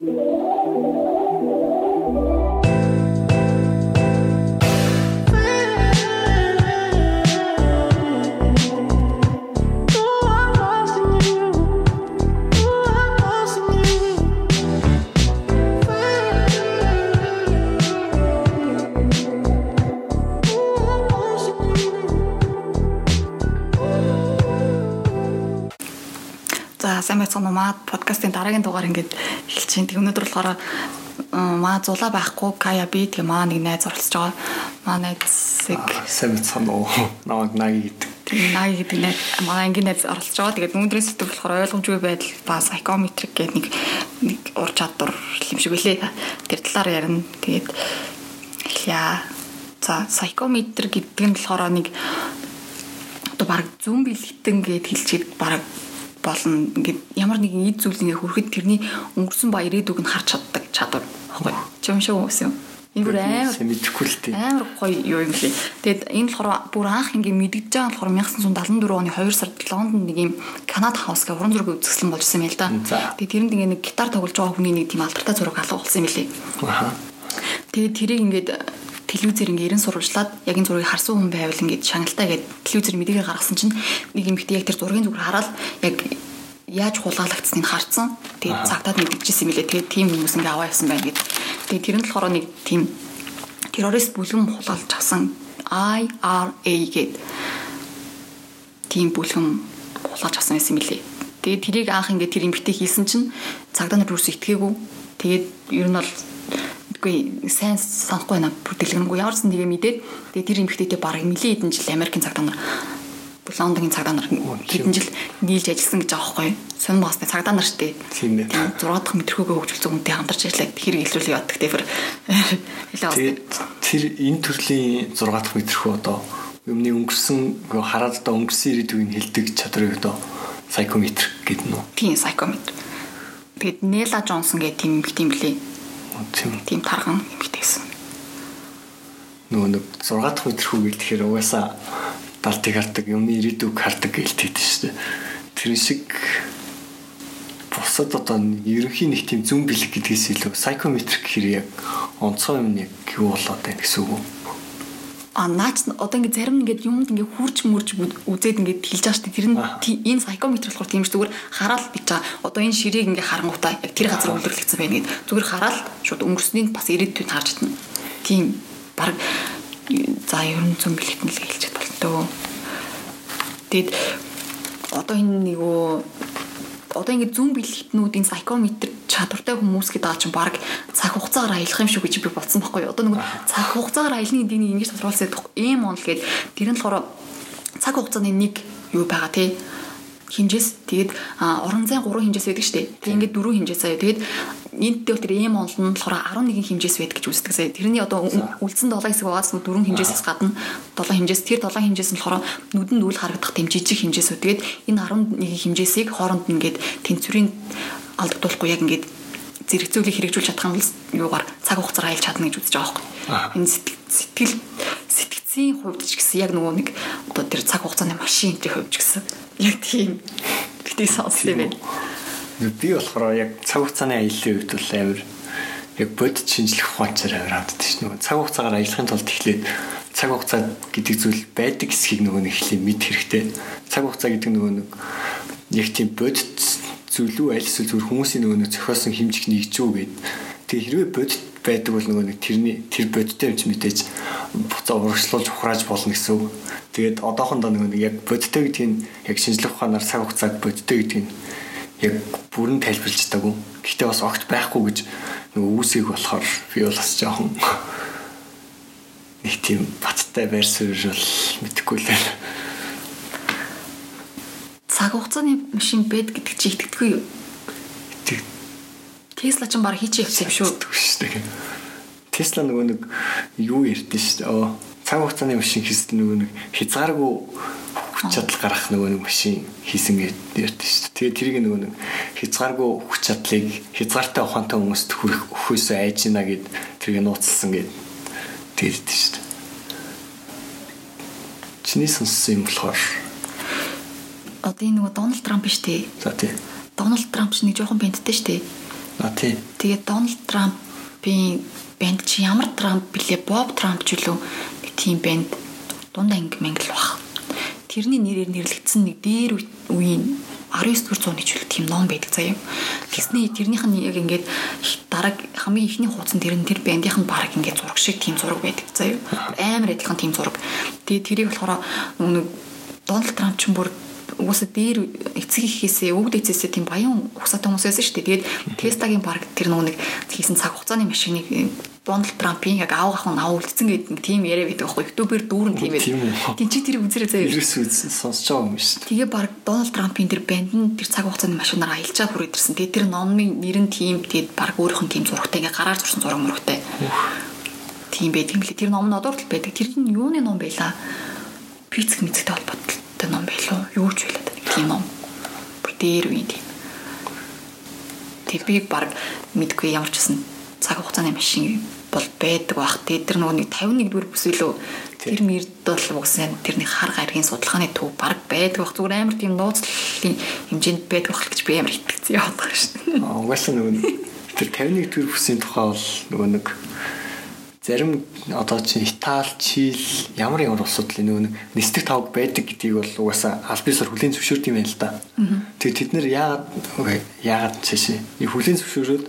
сайн байцгаана уу маа подкастын дараагийн дугаар ингээд эхэлж байна. Тэг өнөөдөр болохоор маа зулаа байхгүй Кая би тэгээ маа нэг найз оролцож байгаа. Маа найзыг сайн байцгаана уу. Намайг Наги гэдэг. Тэгээ Наги гэдэг найз маа ангийн найз оролцож байгаа. Тэгээд өнөөдрийн сэдв болохоор ойлгомжгүй байдал ба psychometric гэдэг нэг нэг ур чадвар юм шиг үлээ. Тэр талаар ярина. Тэгээд эхлэе. За psychometric гэдэг нь болохоор нэг одоо баг зүүн бэлгтэн гэд хэлчихэд баг болно. Ингээд ямар нэгэн эд зүйл ингээ хүрэхэд тэрний өнгөрсөн ба ирээдүг нь харж чаддаг чадвар баггүй чи юм шиг үсэн юм. Энэ бүр амар мэдэхгүй л дээ. амар гоё юу юм лээ тэгэд энэ болохоор бүр анх ингээ мэддэж байгаа болохоор 1974 оны 2 сард Лондонд нэг юм Канада хаус гэх уран зураг үзэсгэлэн болж ирсэн юм л да тэгээд тэрэнд ингээ нэг гитар тоглож байгаа хүний нэг тийм алдартай зураг алга болсон юм лээ аха. Тэгээд тэрийг ингээд телевизээр ингээ ерэн сурвалжлаад яг энэ зургийг харсан хүн байвал ингээ шаналтай гэдэг телевизээр мэдээгээ гаргасан чинь нэг юм ихтэй яг тэр зургийн зүгээр хараад яг яаж хулгайлагдсныг харсан. Тэгээд цагтаад мэдчихсэн юм лээ. Тэгээд тийм хүмүүс ингээ аваа явсан байна гэдэг. Тэгээд тэр нь болохоор нэг тийм террорист бүлгэн хулгайлж авсан IRA гэдэг тийм бүлгэн хулгайлж авсан байсан юм лээ. Тэгээд тэрийг анх ингээ тэр эмгтэй хийсэн чинь цагдаа нар юус итгээгүй. Тэгээд ер нь бол Үгүй сайн санахгүй байна. Бүр дэлгэрэнгүй ямар ч нэгэ мэдээд тэгээ тэр эмэгтэйтэй бараг нэлийн хэдэн жил Америкийн цагдаа нар Лондонгийн цагдаа нар хэдэн жил нийлж ажилласан гэж байгаа байхгүй. Сонин басны цагдаа нар штэ. Тийм ээ. 6 дахь мэтрхүүгээ хөгжүүлсэн хүнтэй хамтарч ажиллаад хэрэг илрүүлээ яддаг тэфэр. Тэр энэ төрлийн 6 дахь мэтрхүү одоо юмны өнгөрсөн хараад одоо өнгөрсөн ирээдүйг хэлдэг чадрыг одоо psychometer гэдэг нь үү? Тийм psychometer. Тэгээд Нела Джонсон гэх тийм юм тийм блий тийм тийм тарган эмэгтэйсэн. Нөгөө нэг 6 дахь өдрхүү гэлтэхээр угаасаа далтыг хардаг, юмны ирээдүг хардаг гэлтэйд шүү дээ. Тэр шиг бусад одоо ерөнхий нэг тийм зүүн бэлэг гэдгээс илүү psychometric хэрэг яг онцгой юм яг юу болоод байна гэсэн үг үү? А наач одоо ингээд зарим ингээд юмд ингээд хурж мөрж үзээд ингээд хэлж байгаа шүү дээ. Тэр нь энэ сайкометр болохоор тийм ш зүгээр хараад бич байгаа. Одоо энэ ширийг ингээд харангуйтаа яг тэр газар үйлдвэрлэгдсэн байна гэд зүгээр хараад шууд өнгөрснийг бас ирээдүйд харж чадна. Тийм баг за ер нь зүүн бэлэгтэн л хэлж чадвал төө. Тэгэд одоо энэ нөгөө одоо ингээд зүүн бэлэгтнүүдийн сайкометр чадвартай хүмүүс гэдэг чинь баг цаг хугацаагаар аялах юм шүү гэж би бодсон байхгүй юу. Одоо нөгөө цаг хугацаагаар аялны эдийг ингэж тодорхойлсод ийм онл гээд тэр нь болохоор цаг хугацааны нэг юу байгаа тий хинжээс тэгээд уран зайн 3 хинжээс байдаг шүү дээ. Тэгээд ингээд 4 хинжээс аяа. Тэгээд дээр тэр эм онл нь болохоор 11 хинжээс байдаг гэж үздэг сая. Тэрний одоо үлдсэн 7 хэсэг байгаас 4 хинжээсээс гадна 7 хинжээс тэр 7 хинжээс нь болохоор нүдэнд үл харагдах тэм жижиг хинжээс. Тэгээд энэ 11 хинжээсийг хооронд нь ингээд тэнцвэрийн алдагдуулахгүй яг ингээд зэрэгцүүлийг хэрэгжүүлж чадах юм бол юугаар цаг хугацаар аялж чадна гэж үзэж байгаа байхгүй. Энэ сэтгэл сэтгцийн хувьд ч гэсэн яг нөгөө нэг одоо тэр цаг хугацааны машин тэр хувьд ч гэсэн яг тийм битгий сонссон юм байна. Би болохоор яг цаг хугацааны аяллаа үед бол амар яг бодит шинжлэх ухаанчаар амар ханддаг шүү дээ. Цаг хугацаагаар аялахын тулд эхлээд цаг хугацаа гэдэг зүйл байдаг эсхийг нөгөө нэг эхлээ мэд хэрэгтэй. Цаг хугацаа гэдэг нөгөө нэг яг тийм бодит зүйлүү аль эсвэл зүгээр хүмүүсийн нөгөө зохиосон хэмжих нэгж үү гэд. Тэгээ хэрвээ бодит байдаг бол нөгөө нэг тэрний тэр бодиттой юм чи мэдээж буцаа урагшлуулж ухрааж болно гэсэн үг. Тэгээд одоохондоо нөгөө нэг яг бодиттой гэдэг нь яг шинжлэх ухаанаар цаг хугацааг бодиттой гэдэг нь яг бүрэн тайлбарлаж чадаагүй. Гэхдээ бас огт байхгүй гэж нөгөө үүсийг болохоор би бол бас жоохон нэг тийм баттай байр суурь бол мэдэхгүй л байна цаг хугацааны машин бэд гэдэг чи итгэдэггүй юу? Тесла ч баг хийчих юм шүү. Тесла нөгөө нэг юу ярьдэн шүү дээ. Оо цаг хугацааны машин хийсэн нөгөө нэг хязгааргүй хүч чадал гарах нөгөө нэг машин хийсэн гэдэг ярьдэн шүү дээ. Тэгээд тэрийг нөгөө нэг хязгааргүй хүч чадлыг хязгаартай ухаантай хүмүүст хүрэх өхөөсөө айж гинэ гэд тэрийг нууцлсан гэд тэгдэж шүү дээ. Чиний сонссон юм болохоор одоо энэ нөгөө Дональд Трамп биш үү? За тий. Дональд Трамп ч нэг жоохон бэнттэй шүү дээ. А тий. Тэгээд Дональд Трампын банд чи ямар Трамп блэ? Боб Трамп ч үлээ нэг тийм банд дунд анги мангал бах. Тэрний нэрээр нэрлэгдсэн нэг дээр үеийн 19 дэх зууны ч үл тийм ном байдаг заяа. Тэгснээ тэрнийх нь яг ингээд дараа хамгийн ихний хуудсан тэр нь тэр бандийнх нь баг ингээд зураг шиг тийм зураг байдаг заяа. Амар адилхан тийм зураг. Тэгээ тэрийг болохоор нэг Дональд Трамп ч бүр угаасаа дээр эцэг ихээсээ өвд эцээсээ тийм баян ухсаатай хүмүүс байсан шүү дээ. Тэгээд Тестагийн баг тэр нэг хийсэн цаг хугацааны машиныг Дональд Трампын яг аав ахын аав үлдсэн гэдэг нэг тийм яриа байдаг байхгүй ютубер дүүрэн тийм байдаг. Тин чи тэр үзэрээ заяа. Ерөөс үзсэн сонсож байгаа юм шүү дээ. Тэгээ баг Дональд Трампын тэр банд нь тэр цаг хугацааны машинаар аялж чад хүрээд ирсэн. Тэгээ тэр номын нэр нь тийм тэгээд баг өөрийнх нь тийм зурагтай ингээ гараар зурсан зураг мөрөгтэй. Тийм байдаг юм лээ. Тэр ном нь одоо хүртэл байдаг. Тэр нь юуны ном байлаа? Физик мэдтэй холбоотой ном байлуу? Юу ч байлаа. Тийм ном. Бүр дээр үе тийм. Тэг би баг мэдгүй ямар ч гэсэн цаг хугацааны машин бол байдаг бах. Тэгээд тэр нөгөө нэг 51 дүгээр бүсэлөө тэр мэрд бол угсаа тэрний хар гаргийн судалгааны төв баг байдаг бах. Зүгээр амар тийм нууцлалын хэмжээнд байдаг бах гэж би амар итгэцээ яваад байгаа. Аа угаасаа нөгөө тэр 51 дүгээр бүсийн тухай бол нөгөө нэг зарим одоо чи Итали, Чил ямар ямар улсууд л нөгөө нисдэг тавг байдаг гэдгийг бол угаасаа аль бисаар хүлийн зөвшөөрд юм байна л да. Тэгээ тэд нэр яагаад яагаад чишээ хүлийн зөвшөөрөөд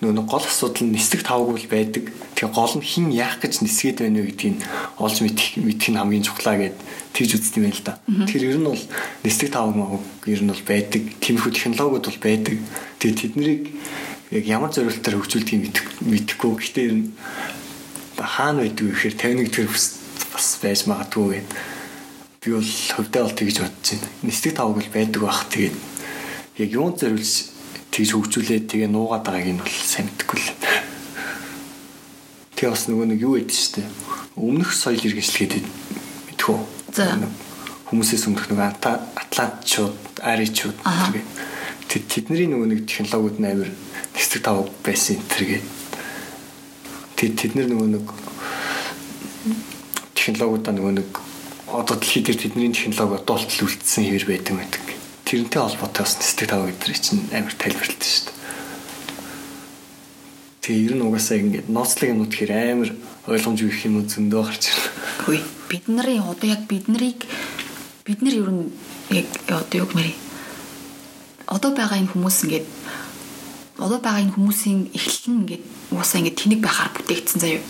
нөгөө гол асуудал нь нисдэг тавг бол байдаг. Тэгээ гол нь хин яах гэж нисгээд байна вэ гэдгийг олж мэдэх мэдэх нь хамгийн чухлаа гэд тэгж үздэг юм байна л да. Тэгэхээр ер нь бол нисдэг тавг ер нь бол байдаг. Тиймэрхүү технологиуд бол байдаг. Тэгээ тэднийг яг ямар зорилтоор хөгжүүлдгийг мэдэхгүй. Гэхдээ ер нь хаана байдаг вэ гэхээр 51 дэх бас байж магадгүй гэд. Би бол хөвдөө бол тэгж бодож байна. Нисдэг тавг бол байдаг бах тэгээд яг юунд зориулж тэгж хөгжүүлээд тэгээ нуугаад байгааг нь бол сайн мэдэхгүй л. Тэгээ бас нөгөө нэг юу гэдэг чинь өмнөх соёл иргэншлэгээд мэдхүү. За хүмүүсээс өмнөх нөгөө атлантчууд, аричууд гэдэг. Тэд тэдний нөгөө нэг технологиуд амар нисдэг тавг байсан энэ төргээд Тэгэд тэд нар нөгөө нэг технологиудаа нөгөө нэг одоо дэлхийд дээр тэдний технологи одоолтол үлдсэн хэвэр байдаг байдаг. Тэрнтэй холбоотой бас нэстэг тав гэдэр чинь амар тайлбарлалт шүү дээ. Тэгээ ер нь угаасаа ингээд ноцлог юмнууд гэхээр амар ойлгомжгүй их юм зөндөө гарч ирнэ. Хөөе бид нарын одоо яг бид нарыг бид нар ер нь яг одоо юу гэмээр одоо байгаа энэ хүмүүс ингээд одоо байгаа энэ хүмүүсийн эхлэл нь ингээд уусаа ингээд тэнэг байхаар бүтээгдсэн заяа.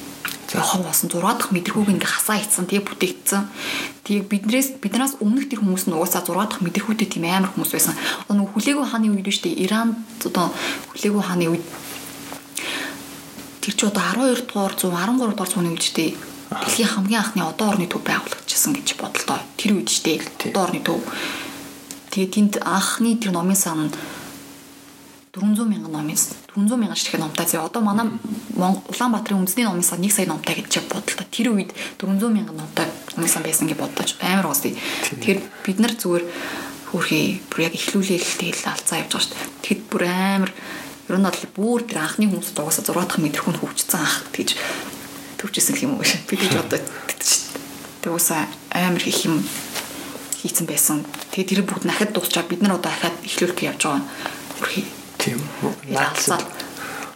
Хов болсон 6 дахь мэдрэхүүг ингээ хасаа ицсэн тэгээ бүтээгдсэн. Тэгээ биднээс биднээс өмнөх тэр хүмүүс нь угаасаа 6 дахь мэдрэхүүтэй тийм амар хүмүүс байсан. Одоо нөгөө хүлээгүү хааны үед шүү дээ. Иранд одоо хүлээгүү хааны үед тэр чи одоо 12 дугаар 100 13 дугаар зууны үед шүү дээ. Дэлхийн хамгийн анхны одоо орны төв байгуулагдчихсан гэж бодлоо. Тэр үед шүү дээ. Одоо орны төв. Тэгээ тэнд анхны тэр номын сан 400 мянган номын 400 мянган ширхэг номтой зэ одоо манай Улаанбаатарын үндэсний номын сан 1 сая номтой гэж бодлоо. Тэр үед 400 мянган номтой номын сан байсан гэж бодож амар уусдээ. Тэгэхээр бид нар зүгээр хөрхий бүр яг ихлүүлээл тэгэл алцаа явж байгаа шүү дээ. Тэгэхэд бүр амар ер нь бол бүр тэр анхны хүмүүс дуусаа 6 дахь мэдрэхүүн хөгжсөн ах тэгж төвчсэн юм уу шүү. Би гэж бодоод тэг усаа амар их юм хийцэн байсан. Тэгээ тэр бүгд дахиад дуусчаа бид нар одоо дахиад ихлүүлэх явж байгаа. Бүр Тийм. Наацсан.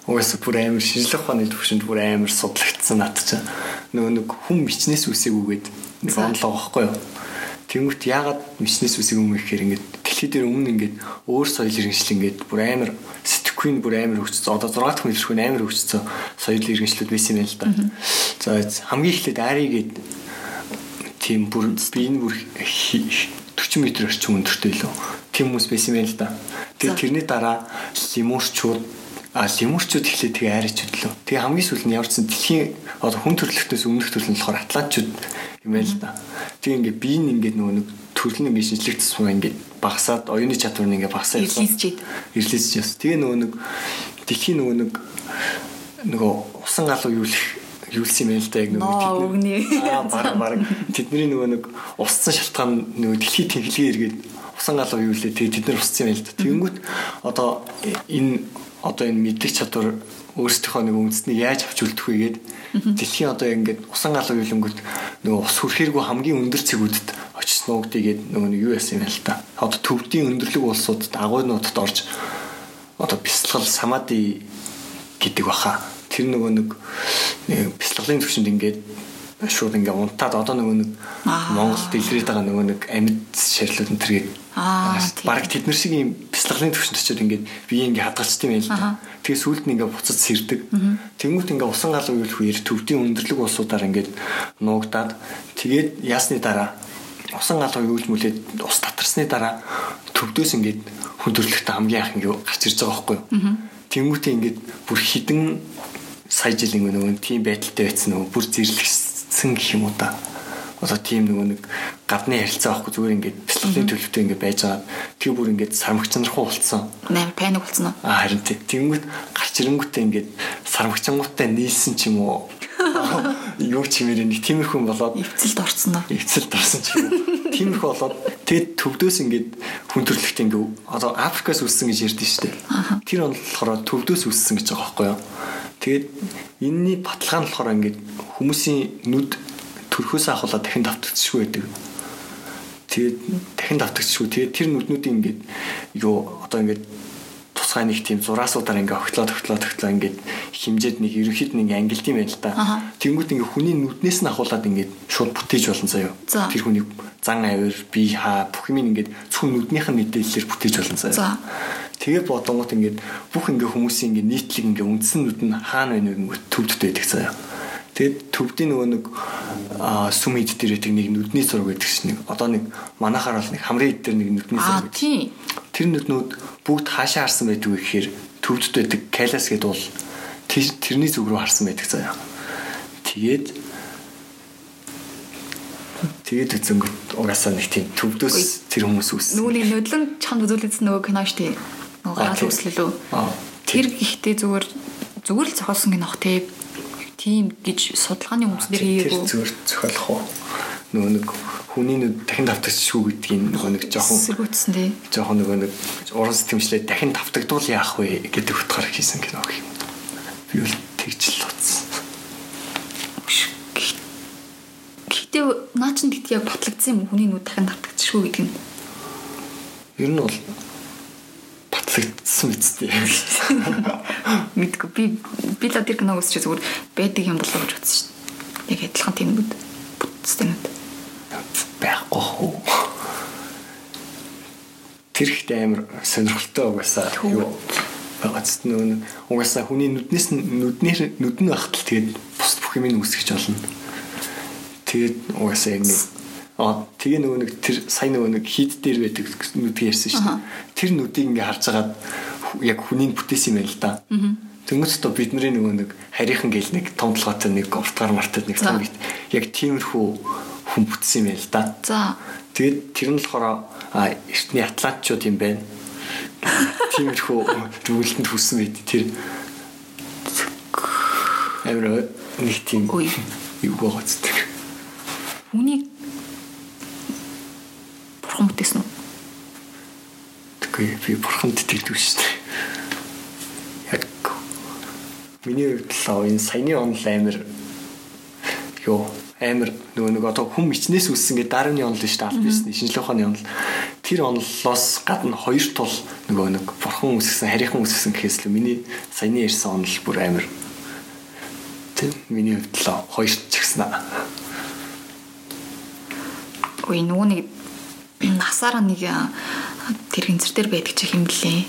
Уус бүр амар шинжлэх ухааны төвшөнд бүр амар судлагдсан над чинь. Нөгөө нэг хүн бичнээс үсээгүйгээд нэг онлоо байхгүй юу? Тэнгүүт яагаад бичнээс үсээг юм гэхээр ингээд дэлхий дээр өмнө ингээд өөр соёл иргэншил ингээд бүр амар сэтгэхүйн бүр амар хөгжсөн. Одоо 6 дахь мэлэрхүүн амар хөгжсөн соёл иргэншлүүд байсан юм л да. За хамгийн эхлээд аригээд тийм бүр би энэ бүр 40 м орчим өндөртэй лөө. Тийм хүмүүс байсан юм л да. Тэгээ тэрний дараа лимурчууд а лимурчууд эхлээд тэгээ аричуд лөө. Тэгээ хамгийн сүүл нь яварсан дэлхийн одоо хүн төрөлхтөөс өмнөх төрөл нь болохоор атлантчууд юм байл л да. Тэгээ ингээ би нь ингээ нөгөө нэг төрөл нь ингээ шинжлэгдсэн ингээ багасаад оюуны чадвар нь ингээ багасаад ирлээсчээд ирлээсчээс. Тэгээ нөгөө нэг дэлхийн нөгөө нэг нөгөө усан галуу юулах юулсан юм байл да яг нөгөө тэдний аа баг баг тэдний нөгөө нэг усцсан шалтгаан нөгөө дэлхийн тэнхлэгээ эргээд усан галуу юу лээ тэгээ тэд нар усцсан юм л да. Тэгэнгүүт одоо энэ одоо энэ мэдлэг чадвар өөрсдийнхөө нэг үндэснийг яаж авч үлдэх вэ гээд дэлхийн одоо ингээд усан галуу юулэнгүүт нөгөө ус хүрхээргүй хамгийн өндөр цэгүүдэд очиж нуугдъя гээд нөгөө нэг юу яасан юм л та. Одоо төвдийн өндөрлөг улсуудад агуйнуудад орж одоо бясалгал самади гэдэг баха. Тэр нөгөө нэг бясалгалын төвшөнд ингээд шууд ингээ унтаад одоо нөгөө нэг Монголд илрээд байгаа нөгөө нэг амьд шарилууд энэ төргээд баг тэднэр шиг юм бяцлаглын төвшөнд очиод ингээд бие ингээ хадгалцдаг юм л да. Тэгээ сүүлд нь ингээ буцаж сэрдэг. Тэнгүүт ингээ усан гал уйлах үеэр төвдийн өндөрлөг улсуудаар ингээ нуугдаад тэгээд ясны дараа усан гал уйлж мүлээд ус татарсны дараа төвдөөс ингээ хүндрэлтэй хамгийн анх ингээ гарч ирж байгаа байхгүй юу. Тэнгүүтээ ингээ бүр хідэн сая жилийн нөгөө тийм байдалтай байсан нөгөө бүр зэрлэгсэн гэх юм уу та. Одоо тийм нөгөө нэг гадны ярилцаа байхгүй зүгээр ингээд бяцлаглалын төлөвтэй ингээд байж байгаа. Тэр бүр ингээд сармагч нархуу болцсон. Наа паник болцсон уу? Аа харин тийм. Тэнгүүт гарч ирэнгүүтээ ингээд сармагчангуудтай нийлсэн ч юм уу. Юу ч юмэр нэг тиймэрхүү болоод эвцэлд орцсон уу? Эвцэлд орсон ч юм уу. Тиймэрхүү болоод тэгэд төвдөөс ингээд хүн төрлөخت ингээд одоо Африкаас үссэн гэж ярьдэн шүү дээ. Тэр он болохоор төвдөөс үссэн гэж байгаа байхгүй юу? Тэгээд энэний баталгаа нь болохоор ингээд хүмүүсийн нүд төрхөөс ахуулаад дахин давтагдчихгүй байдаг. Тэгээд дахин давтагдчихгүй. Тэгээд тэр нүднүүдийн ингээд юу одоо ингээд тусгай нэг тийм зураасуудаар ингээ огтлоо тогтлоо тогтлоо ингээд химжээд нэг ерөнхийд нэг ангилд юм байна л да. Тэнгүүт ингээ хүний нүднээс нь ахуулаад ингээд шууд бүтээж болно заяо. Тэр хүний зан авир, бие хаа бүх юм ингээд зөвхөн нүднийх нь мэдээллээр бүтээж болно заяо. Тэгээ бодонгот ингээд бүх ингээ хүмүүсийн ингээ нийтлэг ингээ үндсэн нүд нь хаана байна вэ гэнгээ төвдөлт байдаг заяа. Тэгээд төвдийн нөгөө нэг сүм ид дээр байдаг нэг нүдний зураг байдаг шин нэг одоо нэг манахаар бол нэг хамрын ид дээр нэг нүдний зураг байдаг. Тэр нүднүүд бүгд хаашаа харсан байдаг вэ гэхээр төвдөлт байдаг калас гэдэг бол тэрний зүг рүү харсан байдаг заяа. Тэгээд Тэгээд үзэнгөт угаасаа нэг тийм төвдөөс тэр хүмүүс үссэн. Нөгөө нэг нодлон чанд үзүүлсэн нөгөө кино штэ гарал үүслэлөө. Тэр гэхдээ зүгээр зүгээр л зохиолсон гинөх те. Тийм гэж судалгааны хүмүүстэр хийгээгүй. Тэр зүгээр зохиолох уу? Нөгөө нэг хүний нүд дахин давтагдчихгүй гэдгийг нөгөө нэг жоохон сэргүүцсэн тий. Жоохон нөгөө нэг уран сэтгэмжлээ дахин давтагдвал яах вэ гэдэг утгаар хийсэн кино юм. Би бол тэгж л утсан. Гэтэ наа чин тэгт яг батлагдсан юм хүний нүд дахин давтагдчихгүй гэдэг нь. Ер нь бол батлагдсан үстэй. Мэдгүй би би л тэр киног үзчих зүгээр байдаг юм болов гэж бодсон шин. Яг адилхан тийм нүд бүтцтэй нүд. Байхгүй хөө. Тэр ихт амар сонирхолтой угаасаа юу багц нөө угаасаа хүний нүднээс нүднэр нүд нь багтал тэгээд бус бүх юм үүсгэж болно. Тэгээд угаасаа яг нэг Аа тэгээ нөгөө нэг тэр сайн нөгөө нэг хид дээр байдаг нүдийг ярьсан шүү дээ. Тэр нүдийг ингээ харж агаад яг хүний бүтээсэн юм байл та. Тэнгөц то бидний нөгөө нэг харийнхан гэл нэг том толгойтой нэг уртгаар мартад нэг том бит. Яг тиймэрхүү хүн бүтсэн юм байл та. За. Тэгээд тэр нь болохоор эртний атлантчууд юм байна. Тиймэрхүү дүгэлтэнд хүссэн байт тэр. Амир нэг тийм юу байгааддаг. Үнийг бурхан бүтээсэн үү? Тэгэхгүй би бурханд итгэдэг шүү дээ. Яг миний хувьд л энэ саяны он л амир ёо амир нөгөө нэг одоо хүм ичнээс үссэн гэдэг дарааны он л шүү дээ аль бисний шинжлэх ухааны он л тэр онлоос гадна хоёр тул нөгөө нэг бурхан үсгсэн харийнхан үсгсэн гэхээс л миний саяны ярьсан он л бүр амир тийм миний хувьд л хоёр ч гэсэн аа. Ой нөгөө нэг насаараа нэг тэр хинцэр дээр байдаг чи хэм блэ?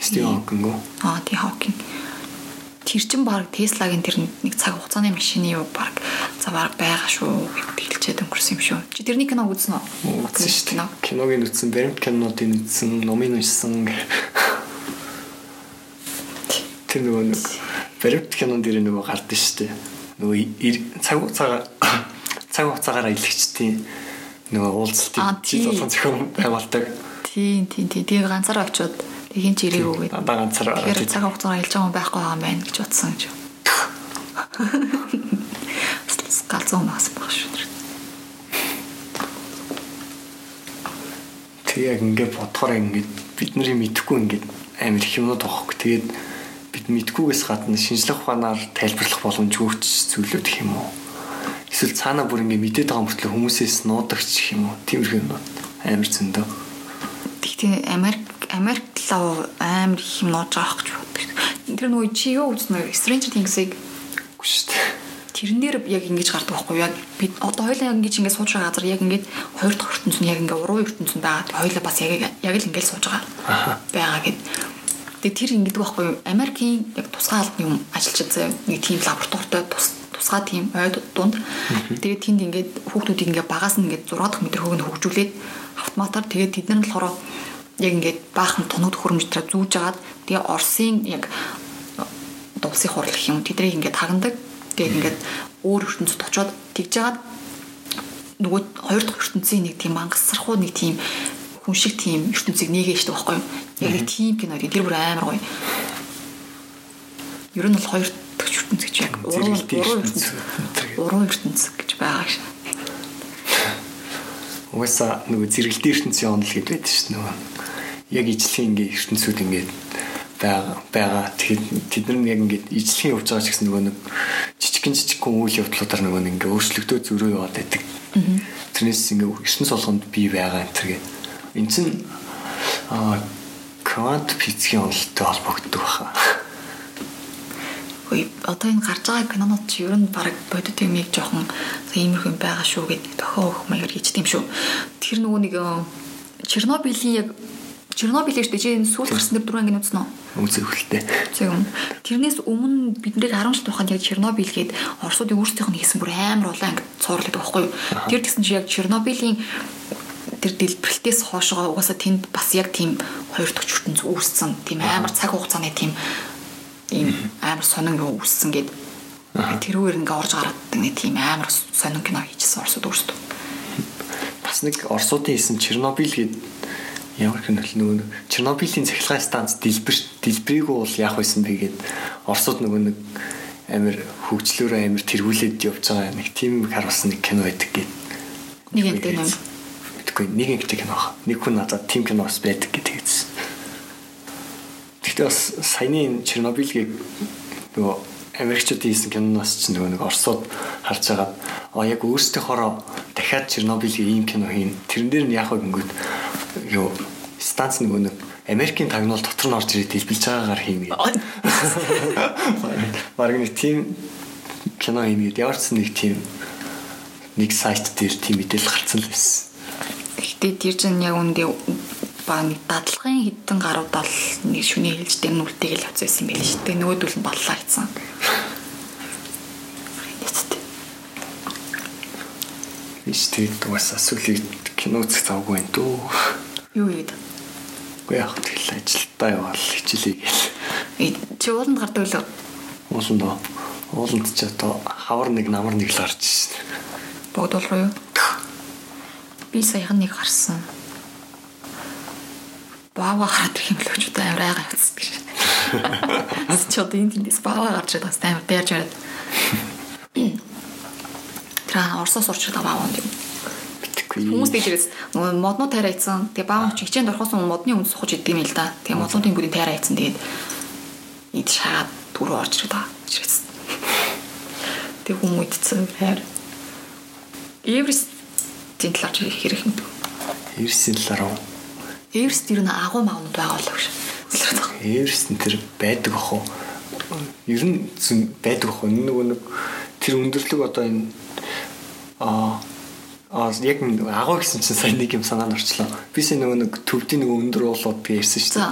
Стивен Хокинг уу? Аа, тий Хокинг. Тэр чин баг Теслагийн тэр нэг цаг хугацааны машины юу баг за баг байгаа шүү хэлчихэд өнгөрсөн юм шүү. Чи тэрний киног үзсэн үү? Үзсэн шүү дээ. Киногийн үзсэн, баримт кинонуудын үзсэн, номын уншсан. Тэр нөгөө нэг баримт кинон дээр нөгөө гардаг шүү дээ. Нөгөө цаг хугацаагаар цаг хугацаагаар аялагчдын нөгөө уулзалтын жил болгон зохион байгуулдаг. Тийм тийм тийм. Тэгээ ганцаараа очиод Тэг хин ч ирээгүй гэдэг. Дандаа ганцаар ороод. Тэр цаг хугацаа ажиллаж байгаа хүн байхгүй байгаа юм байна гэж утсан гэж. Галзуу мас баг шүү. Тэг яг ингээд бодохоор ингээд бид нарыг мэдхгүй ингээд амар их юмнууд واخхгүй. Тэгээд бид мэдхгүйгээс гадна шинжлэх ухаанаар тайлбарлах боломж өгч зүйлүүд гэх юм уу? Эсвэл цаана бүр ингээд мэдээд байгаа мөртлөө хүмүүсээс нуудаг ч гэх юм уу? Тиймэрхүү юмнууд амар зөндөө. Тэгтээ Америк Америк талаа амар их юм нууж байгаа гэж боддог. Тэр нөгөө чи юу үзнэ Stranger Things-ыг Үгүй шүү дээ. тэрнээр яг ингэж гардаг байхгүй яг бид одоо хоёлаа яг ингэж ингэж сууж байгаа газар яг ингэж хоёр дахь ертөнц нь яг ингэ уруу ертөнц нь байгаа. Хоёлаа бас яг яг л ингэж сууж байгаа. байгаа гэд. Тэгээ тэр ингэдэг байхгүй? Америкийн яг тусгай албаны юм ажилчид заяа нэг тийм лабораторитой тус тусгай тийм ойд дунд. Тэгээд тэнд ингээд хүүхдүүдийг ингээд багаас нь ингээд 6 дахь метр хөвгөнд хөгжүүлээд автоматар тэгээд тэд нар болохоор яг ингээд баахан тоног хөрөмжтраа зүүж агаад тэгээ Оросын яг дулсын хурал гэх юм тэдрийг ингээд хагандаг. Тэгээд ингээд өөр ертөнцид очиод тэгж агаад нөгөө хоёр дахь ертөнцийн нэг тийм мангасрахуу нэг тийм хүн шиг тийм ертөнцийг нэгээ штэ байхгүй юу? Яг нэг тийм кино тэр бүр амар гоё. Ер нь бол хоёр дахь ертөнц гэж яг уруу Зэрэгэлдээ уруу ертөнц. ертөнц уруу ертөнц гэж байгаа ш. Угаасаа нөгөө зэрэгэлдээ ертөнцийн онол гэдэг байдаг шүү дээ нөгөө. Яг ижлэхийн ингээ ертөнцүүд ингээ байгаа байгаа. Тэгэхээр тэд нар яг ингээ ижлэхийн явж байгаа ч гэсэн нөгөө нэг жижигхэн жижигхэн үйл явдлуудаар нөгөө нэг ингээ өөрчлөгдөө зөрөө яваад байдаг. Тэрнээс ингээ ертөнц болгонд бий байгаа энэ төр гэдэг. Энд чинь аа квант физикийн онолтой холбогддог баха. Ой одоо энэ гарч байгаа кинонууд чи ер нь баг бодит юм яг жоохон иймэрхүү юм байгаа шүү гэдэг тохио өгөх маягаар хийж тийм шүү. Тэр нөгөө нэг э, Чернобылийн яг Чернобыль шүү дээ чи энэ сүүл гарсан дээр дөрвөн анги үзнэ үү? Үзэх хөлтэй. Зөв юм. Тэрнээс өмнө биднийг 10 жил тухайд яг Чернобыль гээд Оросуудын өөрсдийнх нь хийсэн бүр амар улаан анги цуурлаад байхгүй юу? Тэр гэсэн чи яг Чернобылийн тэр дэлбэрэлтээс хоошоо угаасаа тэнд бас яг тийм хоёр дахь ертөнц үүссэн тийм амар цаг хугацааны тийм ийм амар сонин юу үүссэн гээд тэрүүгээр ингээ орж гараад нэг тийм амар сонин кино хийчихсэн Оросууд өөрсдөө. бас нэг Оросуудын хийсэн Чернобыль гээд ямар кино л нөгөө нэг Чернобылийн цахилгаан станц дэлбэр дэлбэрийг бол яах байсан бэ гээд Оросууд нөгөө нэг амир хөгжлөөрөө амир тэргүүлээд явж байгаа нэг тийм харуулсан нэг кино байдаг гээд Нэг ангитай юм. мэдгүй нэг ангитай кино. Нэг хүн надад тийм кино бас байдаг гэдэг. Гэхдээ бас саяны энэ Чернобыльгийг нөгөө Америкчуудын хийсэн киноноос ч нөгөө нэг Оросууд харж байгаа а яг өөрсдийнхоороо дахиад Чернобылийн ийм кино хийн. Тэрэн дээр нь вэ гингүүд юу станц нөгөө нэг Америкийн тагнуул дотор нь орж ирээд дэлбэлж байгаагаар хийнэ гэдэг. Бараг нэг тийм кино хийнэ гэдэг. Ямар ч нэг тийм нэг сайт дээр тийм мэдээлэл гарцсан л байсан. Гэтэ тэр чинь яг үндэ ба нэг дадлагын хідэн гарууд бол нэг шүний хэлжтэй нүртэйгэл явц байсан байл шүү дээ. Нөгөөдөл нь боллоо гэсэн. Биш тэгээд угаасаа сүлийг кино үзэх завгүй байх дөө. Юу гээд? Уу яах тэгэл ажилдаа яваал хичээлээ гээл. Чи ууланд гардаг л Ууланд доо. Ууланд ч одоо хавар нэг намар нэг л гарч шин. богдол руу юу? Би саяхан нэг гарсан. Баава гараад ирэх юм л өчтөө амар айгаа явцсан гэж. Аз ч одоо энэ тэндээс баава гарч ирээд бас амар дайрж хараад. Тэр Оросоос урчраад баава юм. Битгэхгүй. Хүмүүс тэгжээс нөгөө моднуу тайраа ийцэн. Тэгээ баав чи хичээнд орохоос өмнө модны үнд сухаж идэм юм л да. Тэгээ моднуудын бүгдийн тайраа ийцэн тэгээд ид шаад түрүү орж ирээд байгаа. Чирээс. Тэг хүмүүс идсэн хайр. Эврис тийм талаар чи хэрэг юм. Эрсэн талаар уу? Эврис тэр нь агуу магнууд байгаа болов гэж. Эрсэн тэр байдаг ах уу? Ер нь байдаг ах уу? Энэ нөгөө нэг тэр өндөрлөг одоо энэ аа Аа яг агуу гэсэн чинь сайн нэг юм санаанд орчлоо. Би сая нөгөө нэг төвдийн нөгөө өндөр уулууд гэсэн шүү дээ.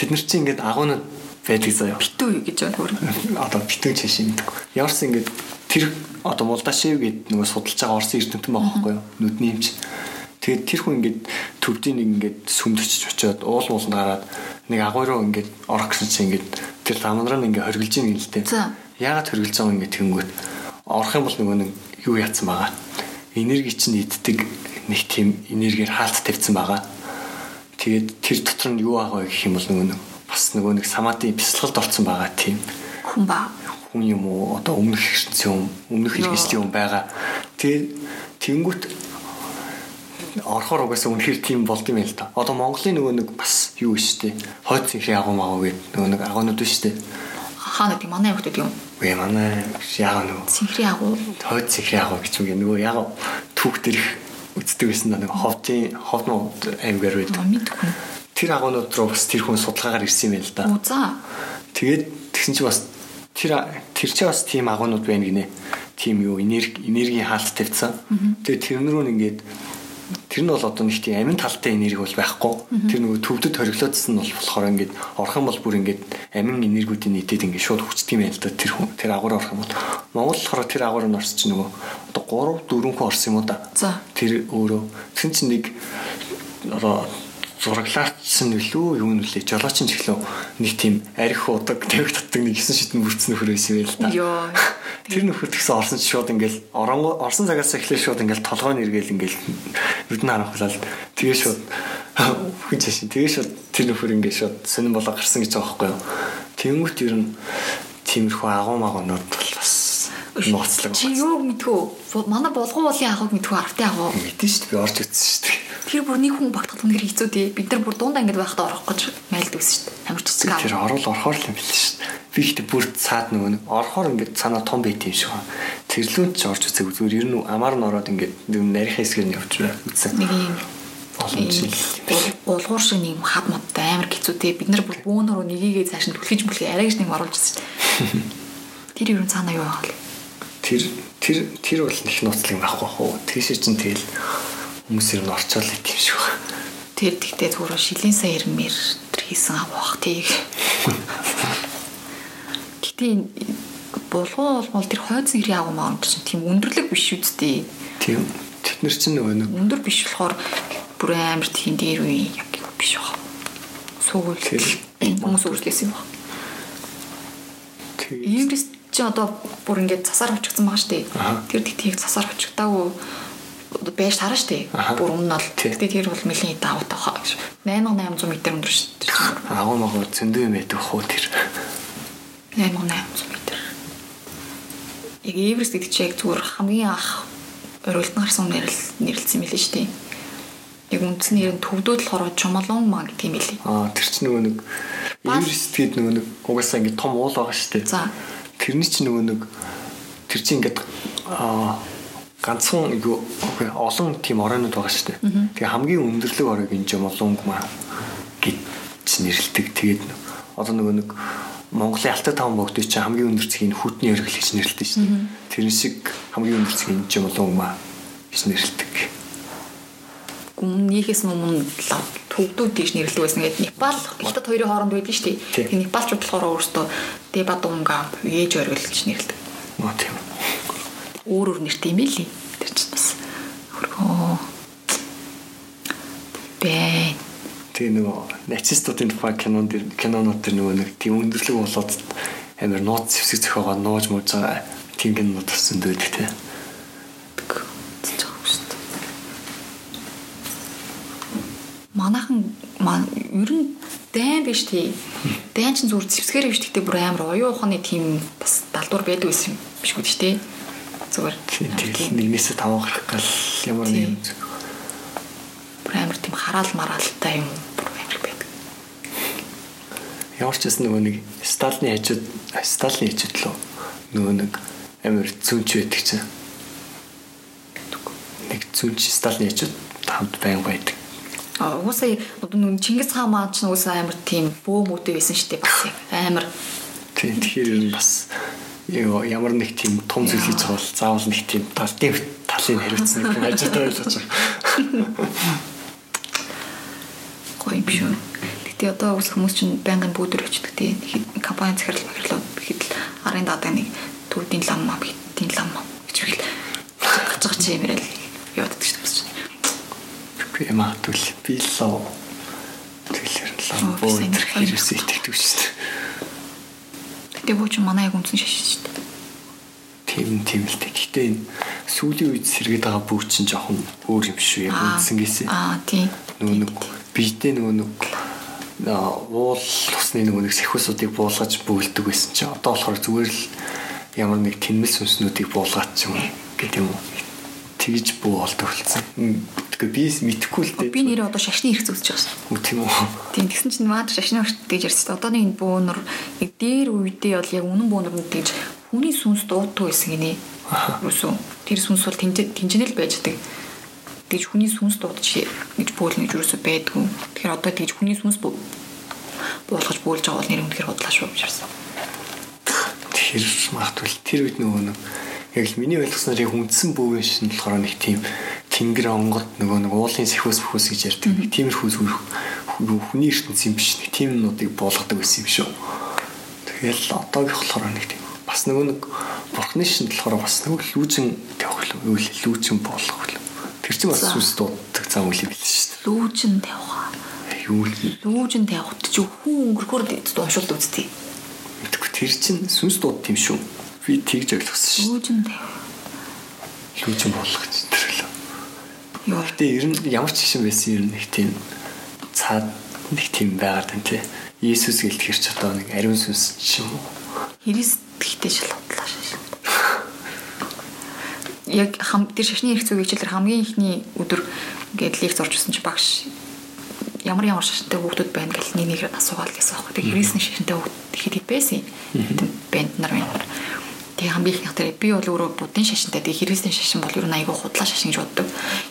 Тэд нар чинь ингээд агуунууд байдаг заяа. Битүү гэж байна хөр. одоо битүү юм гэдэг. Ямарс ингээд тэр одоо Молдашев гээд нөгөө судалж байгаа Орсын эрдэмтэн байгаа байхгүй юу? Нүдний юмч. Тэгээд тэр хүн ингээд төвдийн нэг ингээд сүмдчж очиод уул ууланд гараад нэг агуу руу ингээд орох гэсэн чинь ингээд тэр ламнараа ингээд хоригдж ийн л дээ. Яагаад хоригдж байгаа юм ингээд тэнгүүт орох юм бол нөгөө нэг юу яатсан байгаа. Энерги чинь иддэг нэг тийм энергиэр хаалт тавьсан байгаа. Тэгээд тэр дотор нь юу байгаа гэх юм бол нөгөө нэг бас нөгөө нэг саматын бясалгалд орсон байгаа тийм Хүн ба. хүн юм уу одоо өмнөх хэрэгцсэн юм өмнөх хэрэгслийн юм байгаа. Тэгээд тэнгүүт орохоор угаасаа үнэхээр тийм болд юм л да. Одоо Монголын нөгөө нэг бас юу штэ хойд цэнхрийн агуу магуу гэдэг нөгөө нэг агуунууд штэ. Хаа нэг манай хүмүүс юм. Үгүй манай яага нөгөө Цэнхрийн агуу. хойд цэнхрийн агуу гэж юм нөгөө яага түүх дэрх үздэг гэсэн нэг ховдын ховнууд аймгаар байдаг. Мэдгүй. тэр агуунууд руу бас тэр хүн судалгаагаар ирсэн юм байна л да. Оо за. Тэгээд тэгсэн чи бас тэр тэр чи бас тийм агуунууд байна гинэ. Тийм юу энерги энергийн хаалт тавьсан. Тэгээд тэрнэр нь ингээд тэр нь бол одоо нэг тийм амин талтай энерги бол байхгүй. Тэр нөгөө төвдөд хориглоодсон нь бол болохоор ингээд орох юм бол бүр ингээд амин энергиудын нийтэд ингээд шууд хүчдэг юм байна л да тэр хүн тэр агуур орох юм бол Монгол болохоор тэр агуур нь орсон чинь нөгөө одоо 3 4 хүн орсон юм уу да. За. Тэр өөрөө тэгсэн чинь нэг одоо зураглаачсан үлээ юу нүлээ жолооч нь ч гэлөө нэг тийм арх удаг тавиг татдаг нэг 9 шидэн бүрцэн нөхөр байсан байл та. Йоо. Тэр нөхөр тэгсэн орсон шууд ингээл орон орсон цагаас эхлээ шууд ингээл толгойн эргээл ингээл нүдэн харанхлал тэгээ шууд хүн чашин тэгээ шууд тэр нөхөр ингээл шууд сонирн болоо гарсан гэж байгаа байхгүй юу. Тэнгүүт ер нь тиймэрхүү агуу магнууд бол бас нууцлаг. Чи юу мэдхүү? Манай болгон уулын агууг мэдхүү аргатай агуу. Мэдэн шүү дээ би орж үзсэн шүү дээ. Тэр бүр нэг хүн багтах үнээр хэцүү тий. Бид нар бүр дундаа ингэж байхдаа орох гэж майлд үзсэн шүү дээ. Амар цэцэг Тэр орол орохоор л юм биш шүү дээ. Би ихтэй бүр цаад нөгөө нэг орохоор ингээд цаанаа том байт юм шиг байна. Тэрлүүнд ч орж үзээгүй зүгээр ер нь амар нь ороод ингээд нарийн хэсгээр нь явж үзсэн. нэг юм Олон жил. булгуур шиг нэг хад модтай амар хэцүү тий. Бид нар бүр бөөнөрөө нёгийгээ цааш нь түлхэж мүлхий арай гэж нэг оруулж ирсэн шүү дээ. Тэр юу цаанаа юу байгаа вэ? Тэр тэр тэр бол их нууцлаг байхгүй хөө. Тийш чинь тэгэл хүмүүс ер нь орчоол идэв юм шиг байна. Тэр тэгтээ зүгээр шилийн сая ирмээр тэр хийсэн авах тий. Гэтэ булгуу бол тэр хойцсон ирээ авах маа чинь тийм өндөрлөг биш үсттэй. Тийм. Тэд нар чинь нөгөө нэг Өндөр биш болохоор бүр амар тийм дээр үе яг биш баг. Сүүл хүмүүс үргэлжлэсэн юм тэгээ Эврис чи одоо бүр ингээд засаар хучигдсан байгаа шүү дээ. Тэр тэгтийг засаар хучигдаагүй одоо байж тараа шүү дээ. Бүр өмнө нь бол тэгтээ тэр бол нэлийн даваа тахаа гэж. 8800 м өндөр шүү дээ. агуу магуу зөндөө юм байдаг хөө тэр. 8800 м. Яг Эврис гэдэг чи яг зүгээр хамгийн анх орилтон гарсан нэрэл нэрлэлсэн мэлээ шүү дээ. Яг үндсний нэр нь төвдөөд болохоор Чомолон маа гэдэг юм билий. Аа тэр чинь нөгөө нэг Эверест гээд нөгөө нэг угаасаа ингэ том уул байгаа шүү дээ. За. Тэрний чинь нөгөө нэг тэр чинь ингээд аа ганцхан юу олон тийм оройнууд байгаа шүү дээ. Тэгээ хамгийн өндөрлөг оройг энэ юм олонг маа гэж нэрлдэг. Тэгээд одоо нөгөө нэг Монголын Алтай таван богдод чинь хамгийн өндөр зэгийн хүтний орой гэж нэрлэдэг шүү дээ. Тэрэн шиг хамгийн өндөр зэгийн юм олонг маа гэж нэрлэдэг. Өмнөхөөс өмнө төвдүүд тийш нэрлдэг байсан гэдэг Непал хятад хоёрын хооронд байдаг шүү дээ. Тэгээ Непалчууд болохоор өөрсдөө Дебадунга ээж оргилж нэрлдэг. Нөө тийм. Өөр өөр нэртэй юм ээ. Тэр чинь бас хөргөө. Бэ. Тэгээ нөгөө нацистуудын тухай кинон дэр кинонууд дэр нөгөө нэг тийм өндөрлөг болоод амар нууц зэвсэг зөхөөгөө нууж мууж байгаа тийм кинонууд бас зөндөөдөг те. Манайхан ман ер нь дайн биш тий. Дайн чинь зүгээр зэвсгээр биш гэхдээ бүр амар оюун ухааны тийм бас далдуур байдаг байсан юм биш үү тий. Зүгээр тэгэл нэгнээсээ таван гарах гал ямар нэг юм зүг. бүр амар тийм хараал мараалтай юм бүр амар байдаг. Ямар ч гэсэн нөгөө нэг Сталины хажууд Сталины хажууд лөө нөгөө нэг амар зүнч байдаг чинь. Нэг зүнч Сталины хажууд хамт байн байдаг. А уусаа одоо нүн Чингис хаан маань ч уусаа амар тийм бөө мөдөө байсан шүү дээ бас яг амар Тийм тэгэхээр бас ямар нэг тийм том зүйл хийж байгаа бол заавал нэг тийм талтын талын хариуцсан нэг хүн ажилтаа байж байгаа. гоё юм шүү. Гэтэ одоо ус хүмүүс чинь байнгын бүүдэр өчдөг тий. Хэд компани захирал захирлаа хэд л арын даадаг нэг төвдийн лам мам гэдгийн лам мам гэж хэл гаж гаж чимэрэл яваад шүү дээ. Би магадгүй би лоо тэгэлэр энэ мэдгүй. хэрэгсээ итгэдэг шүү дээ. Гэтэ бууч манай яг үнсэн шашин шүү дээ. Тийм тийм л дээ. Гэтэ энэ сүүлийн үед сэргээд байгаа бүх чинь жоохон өөр юм шүү яг үндсэнгээс. Аа тий. Нөгөө нэг биедээ нөгөө нэг уул усны нөгөө нэг сэхвсүүдийг буулгаж бөөлдөг байсан чинь одоо болохоор зүгээр л ямар нэг тэнмэл сүнснүүдийг буулгаад ч юм гэдэг юм уу тэгж бүү болдог болсон. Тэгэхээр би мэдэхгүй л дээ. Би нэрээ одоо шашны ирэх зүсэж байгаа шүү. Үгүй тийм үү. Тийм тэгсэн чинь маад шашны өрт гэж ярьсан. Одоо нэг энэ бөөнөр яг дээр үедээ бол яг үнэн бөөнөр нь тэгж хүний сүнс дуутуу байсан гинэ. Юусэн. Тэр сүнс бол тэнцэнэл байж байгаа. тэгж хүний сүнс дуудаж гэж бөөлнө гэж юусоо байдгүй. Тэгэхээр одоо тэгж хүний сүнс буулгаж бөөлж байгаа бол нэр үнэхээр бодлаа шүү гэж харсан. Тэр магадгүй тэр үед нөгөө нэг яг л миний ойлгосноор яг үндсэн бөөвөн шин болохоор нэг тийм тэнгэр онгод нөгөө нэг уулын сэхвэс бүхүс гэж ярьдаг. Нэг тиймэрхүү хүний ертөнц юм биш. Нэг тийм нуудыг буулгадаг байсан юм шүү. Тэгэл одоогийн болохоор нэг тийм бас нөгөө нэг бурхны шин болохоор бас нөгөө лүүжин тавих л үйл лүүжин болгох л. Тэр чинь бас сүнс дууддаг зам үйл юм биш шүү. Лүүжин тавих. Юу л лүүжин тавихт чи хүн өнгөрөхөр дуушуулд үзтий. Мэдгүй тэр чинь сүнс дууд тийм шүү. Би тэгж ойлгосон шүү. Лүүжин тавих. Лүүжин болгох чинь тэр л. Юу. Гэтэ ер нь ямар ч шин байсан ер нь нэг тийм цаад нэг тийм байгаад байна тий. Иесус гэлтгэр ч одоо нэг ариун сүнс юм уу? Христ гэхдээ шал бодлоо шээ. Яг хам тэр шашны эрх зүйн хичээлэр хамгийн ихний өдөр ингээд лекц орж ирсэн чи багш ямар ямар шашинтай хүүхдүүд байна гэл нэг нэг асуугаал гэсэн аахгүй. Тэгээ Христний шашинтай хүүхд ихэд байсан. Бэнд нар байна. Тэгээ хамгийн их тэр би бол өөрөө буддын шашинтай тэгээ Христийн шашин бол ер нь айгүй худлаа шашин гэж боддог.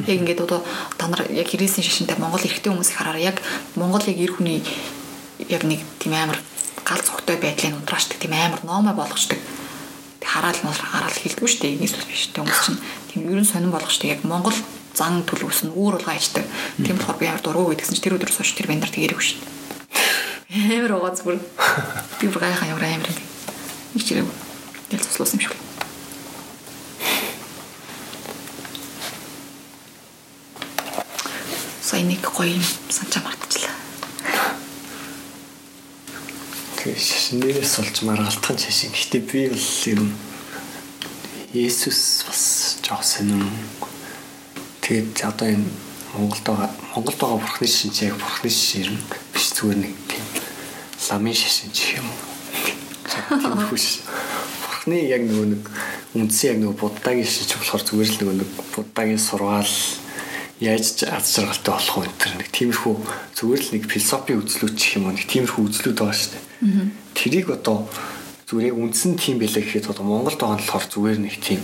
Яг ингээд одоо та нар яг Христийн шашинтай Монгол эрэгтэй хүмүүс их хараараа яг Монгол яг эр хүний яг нэг тийм амар гал цогтой байдлыг унтраашдаг тийм амар номоо болгочдаг. Тэг хараал нь хараал хэлдэггүй шүү дээ. Нийс биш тийм хүмүүс чинь тийм ерөн сонирн болгочдаг. Яг Монгол зан төлөвс нь өөр улгаа ичдэг. Тийм болохоор би амар дургу гэдгсэн чинь тэр өдрөөс хойш тэр бэндар тэгэрэг шүү дээ. Амар угаа зүгээр. Би бүр гайхаа ямар амар юм. Нэг чирэг. Тэл цуслуулсан юм шиг. Сайн нэг гоё юм санчаа мартчихлаа. Тэгээ шашнээрээс олж маргалтхан шашин. Гэтэ би бол нь Есүс бас жоох сонин. Тэгээд одоо энэ Монголд байгаа Монголд байгаа бурхны яг бурхны шашин биш зүгээр нэг тийм ламын шашин ч юм. Тийм хүш. Бурхны яг нөгөө нэг үндсэн яг нөгөө буддагийн шашин болохоор зүгээр л нөгөө нэг буддагийн сургаал яаж аз жаргалтай болох вэ гэдэг нэг тиймэрхүү зүгээр л нэг философи үзлүүд ч юм уу нэг тиймэрхүү үзлүүд байгаа шүү дээ. Тэрийг одоо зүгээр яг үндсэн тийм байлаа гэхэд одоо Монголд байгаа нь болохоор зүгээр нэг тийм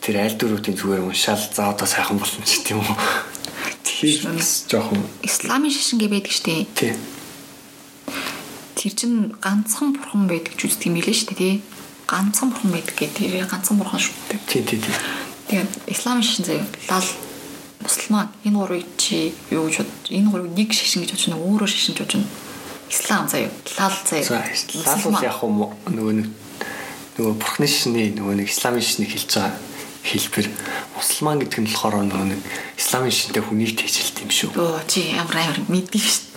тэр аль дөрүүдийн зүгээр уншаал за одоо сайхан болно ч тийм үү. Тэгэхээр жоохон Исламын шашингээ байдаг штеп. тийм Тэр чин ганцхан бурхан байдаг гэж үздэг юм билээ шүү дээ тий. Ганцхан бурхан байдаг гэдэг. Тэр ганцхан бурхан шүү дээ. тийм тийм тийм. Тэгээд исламын шашин заяа лал мусульман энэ гурвыг чи юу гэж энэ гурвыг нэг шашин гэж байна өөрөө шашин гэж байна. Ислам заяа лал За заяа. лал бол яг хөө нөгөө нэг нөгөө бурхны шишний нөгөө нэг исламын шишнийг хэлж байгаа хэлбэр мусульман гэдэг нь болохоор нөгөө нэг исламын шишинтэй хүнийг тэжэлт юм шүү. Өө чи ямар амар мэддэг шүү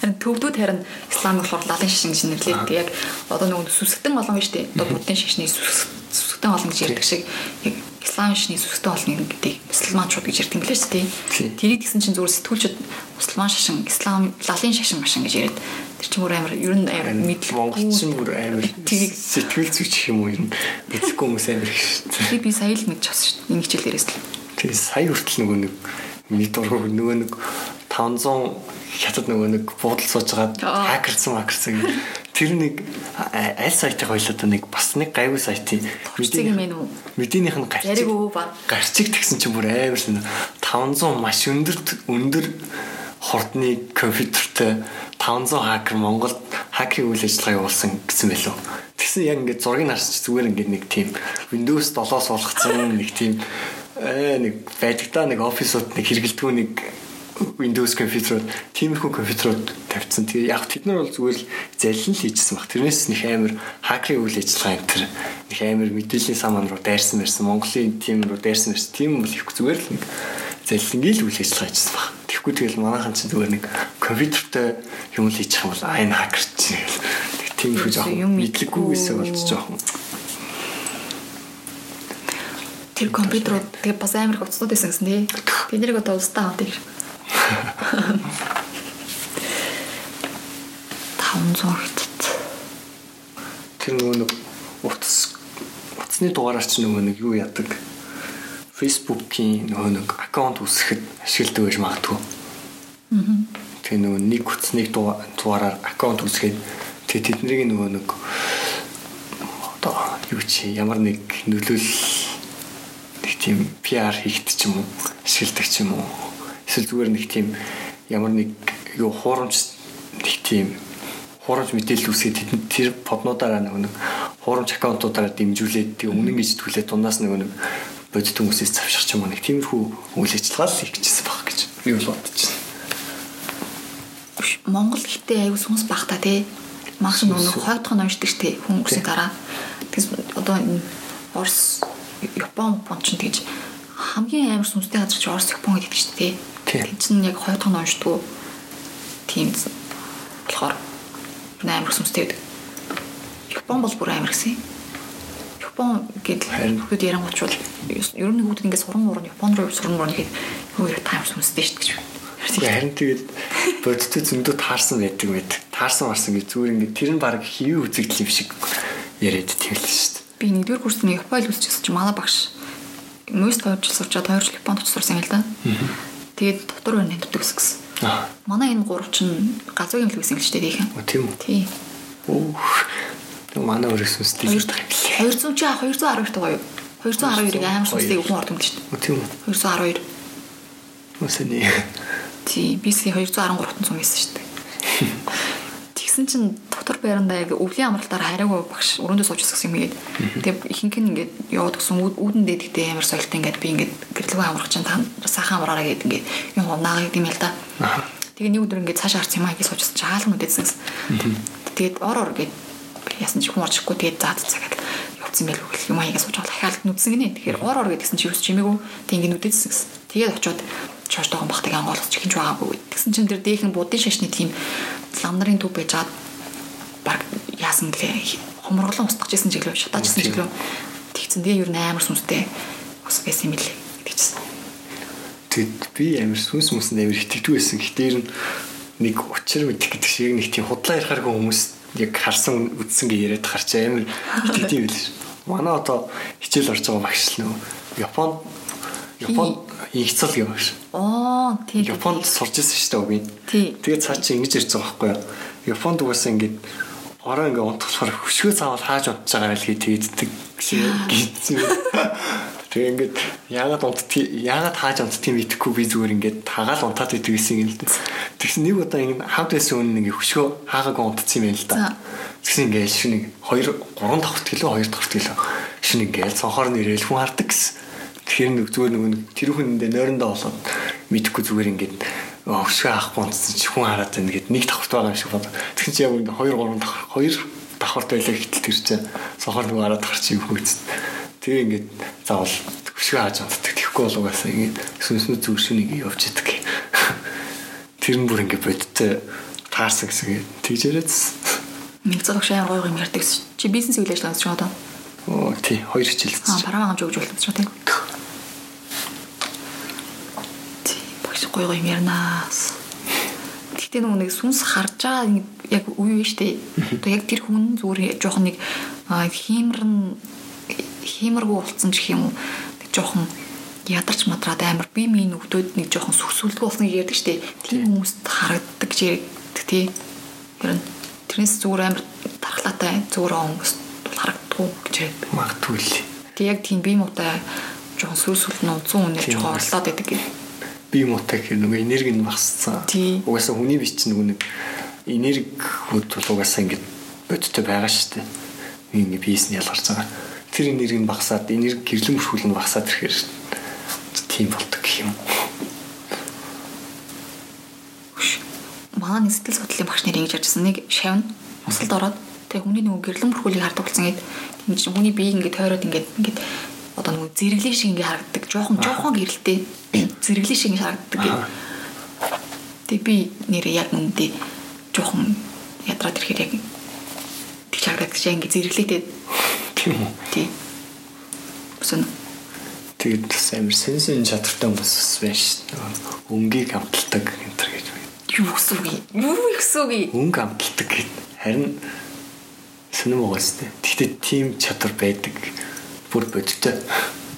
төвдүүд харин ислам болохоор лалын шашин гэж нэрлэдэг. Яг одоо нөгөө сүсгтэн олон гэж дээ. Одоо буддын шашны сүсгтэн олон гэж ярьдаг шиг яг ислам шашны сүсгтэн олон гэдэг мусульманчууд гэж ярьдаг билээ шүү дээ. Тийм. Тэрийг гэсэн чинь зүгээр сэтгүүлчд мусульман шашин, ислам, лалын шашин машин гэж яриад тэр чинь бүр амар ер нь амар мэдлэг Монголчин бүр амар сэтгэл зүйч юм уу юм мэдхгүй хүмүүс амар их шүү. тэрийг би сая л мэдчихсэн шүү дээ. Энэ хичээл дээрээс л. Тэгээ сая хүртэл нөгөө нэг миний дургуй нөгөө нэг 500 хятад нөгөө нэг буудал сууж Аа. байгаа хакерсан хакерсан гэх. тэр нэг аль сайтыг хойлоо нэг бас нэг гайгүй сайтын Товчцэг юм нү? Мэдийнх нь гарчиг Яриг өө ба. гарчиг тэгсэн чинь бүр амар шин 500 маш өндөр өндөр хурдны компьютертэй 500 хакер Монголд хакерийн үйл ажиллагаа явуулсан гэсэн байлоо. Тэгсэн яг ингээд зургийг харсан чи зүгээр ингээд нэг тийм Windows 7-оос болгоцсон нэг тийм ээ нэг байдаг та нэг офисууд нэг хэрэгэлдэггүй нэг Windows компьютерууд тиймэрхүү компьютерууд тавьсан. Тэгээ яг тэд нар бол зүгээр л залин л хийжсэн баг. Тэрнээс нэг амар хакерийн үйл ажиллагаа энэ төр нэг амар мэдээллийн саман руу дайрсан мэрсэн. Монголын тим руу дайрсан мэрсэн. Тийм бол их зүгээр л нэг залингийн л үйл ажиллагаа хийжсэн баг. Тэгэхгүй тэгэл манайхан ч зүгээр нэг компьютертэй юм л хийчих юм бол энэ хакер чинь. Тэг тиймэрхүү жоохон Юм мэдлэггүй гэсэн болж жоохон Тэр компьютерууд тэгээ бас амар их уцнууд байсан гэсэн тий. Бид нэрийг одоо устдаа авдаг. 500 хятад. тэр нөгөө нэг утас утасны дугаараар чи нөгөө нэг юу яадаг Facebook-ийн нөгөө нэг аккаунт үүсгэхэд ашигладаг байж магадгүй. Тэгээ нөгөө нэг утасныг дуга- дугаараар аккаунт үүсгээд тэгээ тэднийг нөгөө нэг одоо юу чи ямар нэг нөлөөл нэг тийм PR хийгдэх ч юм уу, ашигладаг ч юм уу. Эсвэл зүгээр нэг тийм ямар нэг юу хуурамч нэг тийм хуурамч мэдээлэл үсгээд тэр поднуудаараа нэг хуурамч аккаунтуудаараа дэмжүүлээд тэг өмнө гэж итгүүлээд дундаас нэг нэг бодит хүмүүсээс завширч юм нэг тиймэрхүү үйл ажиллагаа л хийх гэжсэн баг гэж би бол бодож байна. Монгол ихтэй аюу сүнс баг та тий. Маш нэг хойдхон уншдаг штэ хүмүүсийн дараа. Тэгс одоо энэ Орос, Япон, Япон ч тэгж хамгийн амар сүнстэй газар чи Орос, Япон гэдэг штэ тий. Тэг чин яг хойдхон уншдаг тийм болохоор амар сүнстэй байдаг. Япон бол бүр амар гэсэн. Япон гэдэг хүүд ярангуйч бол ер нь хүүд ингээд суран муран Япон руу суран муран гэдэг юу ярих тайм сүнстэй шүү дээ гэж. Харин тэгээд бодтой зөндөө таарсан байдаг мэд. Таарсан марсан гэж зүгээр ингээд тэр нь баг хийв үзэгдэл юм шиг яриад тэмэлсэн шүү дээ. Би нэгдүгээр курсны Японд үзчихсэн чи манай багш мөс тойрч сурчаад хоёр жил Японд сурсан юм л да. Тэгээд дотор байна гэдэг гэсэн. Манай энэ гурав чинь газуугийн хэлвэсэн гэлжтэй тийхэн. Тийм үү. Тийм. Оо манай өрөөс үстэй 200 чи 212 таа гоё. 212-ыг амар сүнстэй хүн орд юм шүү дээ. Тийм үү. 212. Үсэний. Тий, би сая 213 цум байсан шүү дээ. Тэгсэн чинь дотор байрандаа яг өвлийн амралтаар хараагүй багш өрөөндөө сууж гэсэн юм гээд. Тэгээ ихэнх нь ингээд яваад гсэн үүдэн дээдэгтэй амар соёлтой ингээд би ингээд гэрлэгээ амрах чинь та сайхан амраараа гээд ингээд юм унаа гэдэг юм л да. Тэгээ нэг өдөр ингээд цаашаа харц юм аа гэж суужсан чаалган үдээсэн. Тэгээд ор ор гээд яасан чи хүн орчихгүй тэгээд заад цагаад явцсан байл үгүй юм аяга сууж байгаа дахиад нүдсэн гинэ. Тэгэхээр ор ор гэдгсэн чи юус чимээгүй тэг ингээд нүдээсэн гэсэн. Тэгээд очиод чоштойгон бахтыг ангуулгач хинж байгаагүй. Тэгсэн чинь тэр дээхэн будын шашны тийм лам нарын төв байж чад баг яасан гэлээ хомроглон устгажсэн чиглөө шатаажсэн чиглөө тэгсэн тэгээ юу амар сүнстэй ус байсан юм билээ гэдэгчсэн. Тэгэд би амар сүнс мүсэнд амар итгэдэг байсан. Гэхдээ ер нь нэг учир мэдэх гэдэг шиг нэг тийм худлаа ярихааргүй хүмүүс яг харсан үдсэн гээ яриад харч амар юм билээ. Манай одоо хичээл орж байгаа багш л нөө Японд Японд инхцэл юм багш. Оо тийм. Японд сурч ирсэн шүү дээ би. Тэгээд цаа чи ингэж байгаа байхгүй юу? Японд угаасаа ингэж ороо ингээ унтахлахаар хөшгөө цаавал хааж унтж байгаа л хий тэгддэг гэсэн. Тэгээ ингээд яагаад унтдгийг яагаад хааж унтдгийг мэдэхгүй би зүгээр ингээд тагаал унтаад байдаг гэсэн юм л дээ. Тэгсэн нэг удаа ингэ хавд байсан үнэн ингээ хөшгөө хаагаагүй унтцсан юм байна л да. Тэгсэн ингээ шинэ 2 3 давхрт гэлөө 2 давхрт гэлөө шинэ ингээ цонхоор нэрэл хүн хардаг гэсэн. Тэгэхээр нэг зүгээр нэг тэр хүндээ нойрондоо болоод мэдэхгүй зүгээр ингээд өшгөө авахгүй унтсан чи хүн хараад байна гэд нэг давхрт байгаа юм шиг бод. Тэгсэн чи яг үндэ 2 3 давхар 2 давхарт байлаа гэтэл тэр чинь цонхоор нэг хараад гарч юм хөөцсөн. Тэгээ ингээд заавал өшгөө хааж унтдаг. Тэгэхгүй бол угаасаа ингээд сүнснүү зүг шүнийг явж идэг. Тэр нь бүр ингээд бодтой таарсан гэсэн. Тэгж яриад нэг цаг шаяар гоё юм ярьдаг. Чи бизнес үйл ажиллагаа хийж байгаа даа. Оо тий, хоёр хичээлсэн. Аа, бараа хамж өгж болчихсон тийм. Тий, багш гоё гоё юм ярнаас. Гэхдээ нөгөө нэг сүнс харж байгаа яг үе биш үү? Одоо яг тэр хүн зүгээр жоохон нэг хиймрэн хиймэргүй болцсон ч юм уу. Тэг жоохон ядарч мадраад амар би минь өгдөөд нэг жоохон сүрсүүлдэг болсныг ярьдаг штеп. Тийм хүмүүст харагддаг гэж ярьдаг тий. Тэр нь тэрнээс зүгээр амар дархлаатай зүгээр өнгөс харагддгүй гэж магадгүй л. Тэг яг тийм бие муутай жоохон сүрсүүл нь унцсан үнэ жоохон орлоод байдаг гэх. Бие муутай гэх нөгөө энерги нь багассан. Угаасаа хүний чинь нөгөө нэг энерги хүүд бол угаасаа ингэж бодтой байгаа шүү дээ. Ингээ биес нь ялгарч байгаа. Тэр энерги нь багасаад энерги гэрлэн мөрхүүл нь багасаад ирэхээр тийм болдог гэх юм. Манай нэг сэтгэл судлалын багш нар ингэж ярьжсэн нэг шавна усалд ороод тэг хүний нөгөө гэрлэн мөрхүүлийг хардаг болсон гээд тийм чинь хүний бие ингээд тойроод ингээд ингээд одоо нөгөө зэрэглэн шиг ингээд харагддаг. Жохон жохон гэрэлтэй зэрэглэн шиг харагддаг гээд. Тэг би нэрээ яг үнэндээ жохон ядраад ирэхээр яг тэг харагддаг шиг ингээд зэрэглээтэй. Тийм. Тийм. Бүсэн Тэгээд бас амар сэнсэн чадвартай хүмүүс бас байна шүү дээ. Өнгийг амталдаг энэ төр гэж байна. Юу гэсэн үг юм? Юу гэсэн үг юм? Өнг амталдаг гэд харин сонирм байгаа дээ. Гэхдээ тийм чадвар байдаг. Бүр бодтой.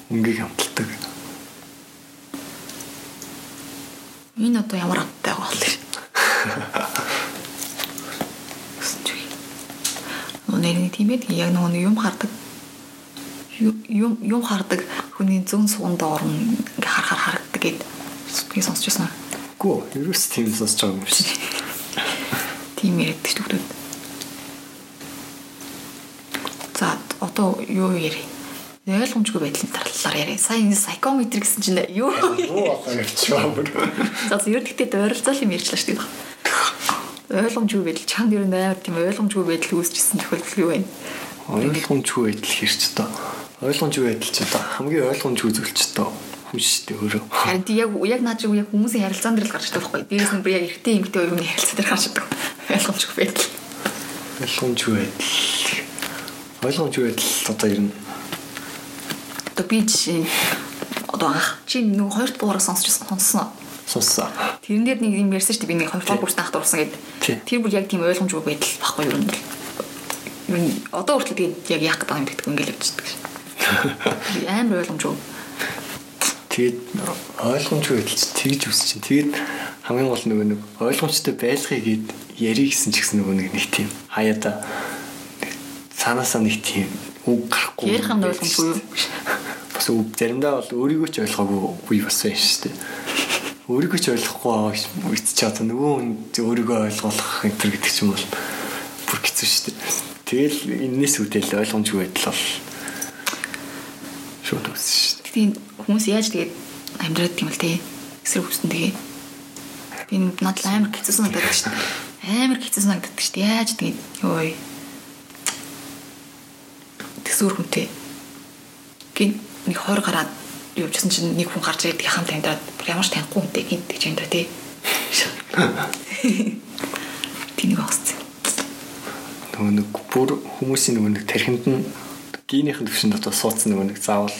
Өнгийг амталдаг. Энэ одоо ямар амттай байгаа бол. Нэрний тийм ээ яг нөгөө юм хардаг. Юм юм хардаг хүний зүүн суган доор нь ингээ харахаар харагддаг гэд би сонсч байсан. Гүү, ерөөс тийм сонсож байгаа юм биш. Тийм яриад гэж төгтөд. За одоо юу ярив? Ойлгомжгүй байдлын талаар яриа. Сая энэ psychometry гэсэн чинь юу? Юу болоо ярьчихваа бүр. За нь тэгтээ ойролцоол юм ярьчлаа шүү дээ. Ойлгомжгүй байдал чамд ер нь амар тийм ойлгомжгүй байдал үүсчихсэн тохиолдол юу вэ? Ойлгомжгүй байдал хэрч та. Ойлгомжгүй байдал ч одоо хамгийн ойлгомжгүй зүйл ч одоо хүн шүү дээ өөрөө. Харин тий яг яг наад шиг яг хүмүүсийн харилцаан дээр л гарч байгаа байхгүй. Дээрээс нь би яг эртний эмгтэй оюуны харилцаа дээр гарч байгаа. Ойлгомжгүй байдал. Ойлгомжгүй байдал. Ойлгомжгүй байдал одоо ер нь Одоо би жишээ одоо анх чи нэг хоёр дугаараа сонсчихсон сонсон. сонссоо. Тэрэн дээр нэг юм ярьсан шүү дээ би нэг хоёр дахь курст анх дурсан гэдэг. Тэр бүр яг тийм ойлгомжгүй байдал баггүй юм бол. Юу одоо хүртэл тэгээд яг яах гэдэг юм гэдэггүй ингээл явчихдаг. Амар ойлгомжгүй. Тэгээд ойлгомжгүй байдал тэгж үс чинь. Тэгээд хамгийн гол нөгөө нэг ойлгомжтой байлгыг ярих гэсэн ч гэсэн нөгөө нэг нэг тийм хаяада нэг цаанаасаа нэг тийм үг гарахгүй. Ярих юм ойлгомжгүй юу? Бас үг заримдаа бол өөрийгөө ч ойлгоогүй үе бас байна шүү дээ. Өөрийгөө ч ойлгохгүй байгаа үед ч одоо нөгөө хүн өөрийгөө ойлгох энэ төр гэдэг юм бол бүр хэцүү шүү дээ. Тэгэл энэс үүдэл ойлгомжгүй байдал бол шууд үсэн шүү дээ. Тийм хүмүүс яаж тэгээд амьдраад тийм л тий. Эсрэг хүснэ тэгээ. Би надад амар хэцүүсэн надад шүү дээ. Амар хэцүүсэн надад шүү дээ. Яаж тэгээд ёо. Тэсүр хүнтэй. Гин нэг хойр гараад явжсэн чинь нэг хүн гарч ирээд хамт амьдраад ямар ч танихгүй хүнтэй гинт гэж амьдраа тий. Тийм нэг багс. нөгөө нэг бүр хүмүүсийн нөгөө нэг тархинд нь генийхэн төвшөнд одоо суудсан нөгөө нэг заавал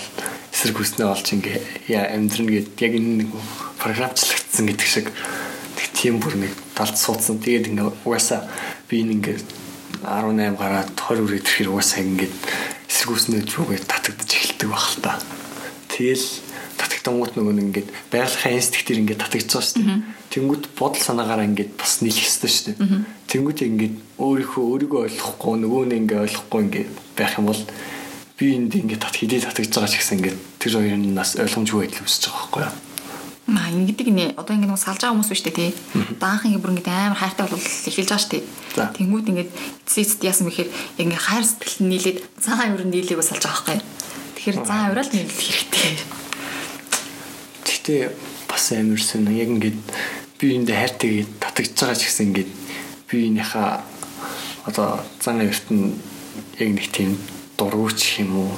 эсрэг хүснээ олж ингээ яа амьдрна гэд яг энэ нэг програмчлагдсан гэдэг шиг нэг тийм бүр нэг талд суудсан. Тэгээд ингээ угаасаа би энэ ингээ 18 гараад 20 үрээд ирэхээр угаасаа ингээ эсрэг хүснээ зүгээ татагдаж эхэлдэг баг л та. Тэгэл татагдангууд нөгөө нэг ингээд байгалахын инстинктээр ингээд татагдж байгаа шүү дээ. Тэнгүүд бодол санаагаараа ингээд бас нийлэх ёстой шүү дээ. Тэнгүүд ингээд өөрийнхөө өөрийгөө ойлгохгүй нөгөө нь ингээд ойлгохгүй ингээд байх юм бол би энд ингээд тат хидээ татагдж байгаа ч гэсэн ингээд тэр хоёрын нас ойлгомжгүй байдал үүсэж байгаа байхгүй юу? Маа ингэдэг нэ одоо ингэ нэг салж байгаа хүмүүс биш тий. Даанхан ингэ бүр ингэ амар хайртай бол эхэлж байгаа дээ. Тэнгүүд ингэ цэцэд яасан бэхээр яг ингэ хайр сэтгэл нийлээд цаан нь нийлээгөө салж байгаа байхгүй. Тэгэхээр цаан авирал нийлэх хэрэгтэй. Гэхдээ бас амар сонь яг ингээд би энд хайртайгээд татагдж байгаа ч гэсэн ингээд би энийхээ одоо зан авирт нь яг нэг тийм дургуйч юм уу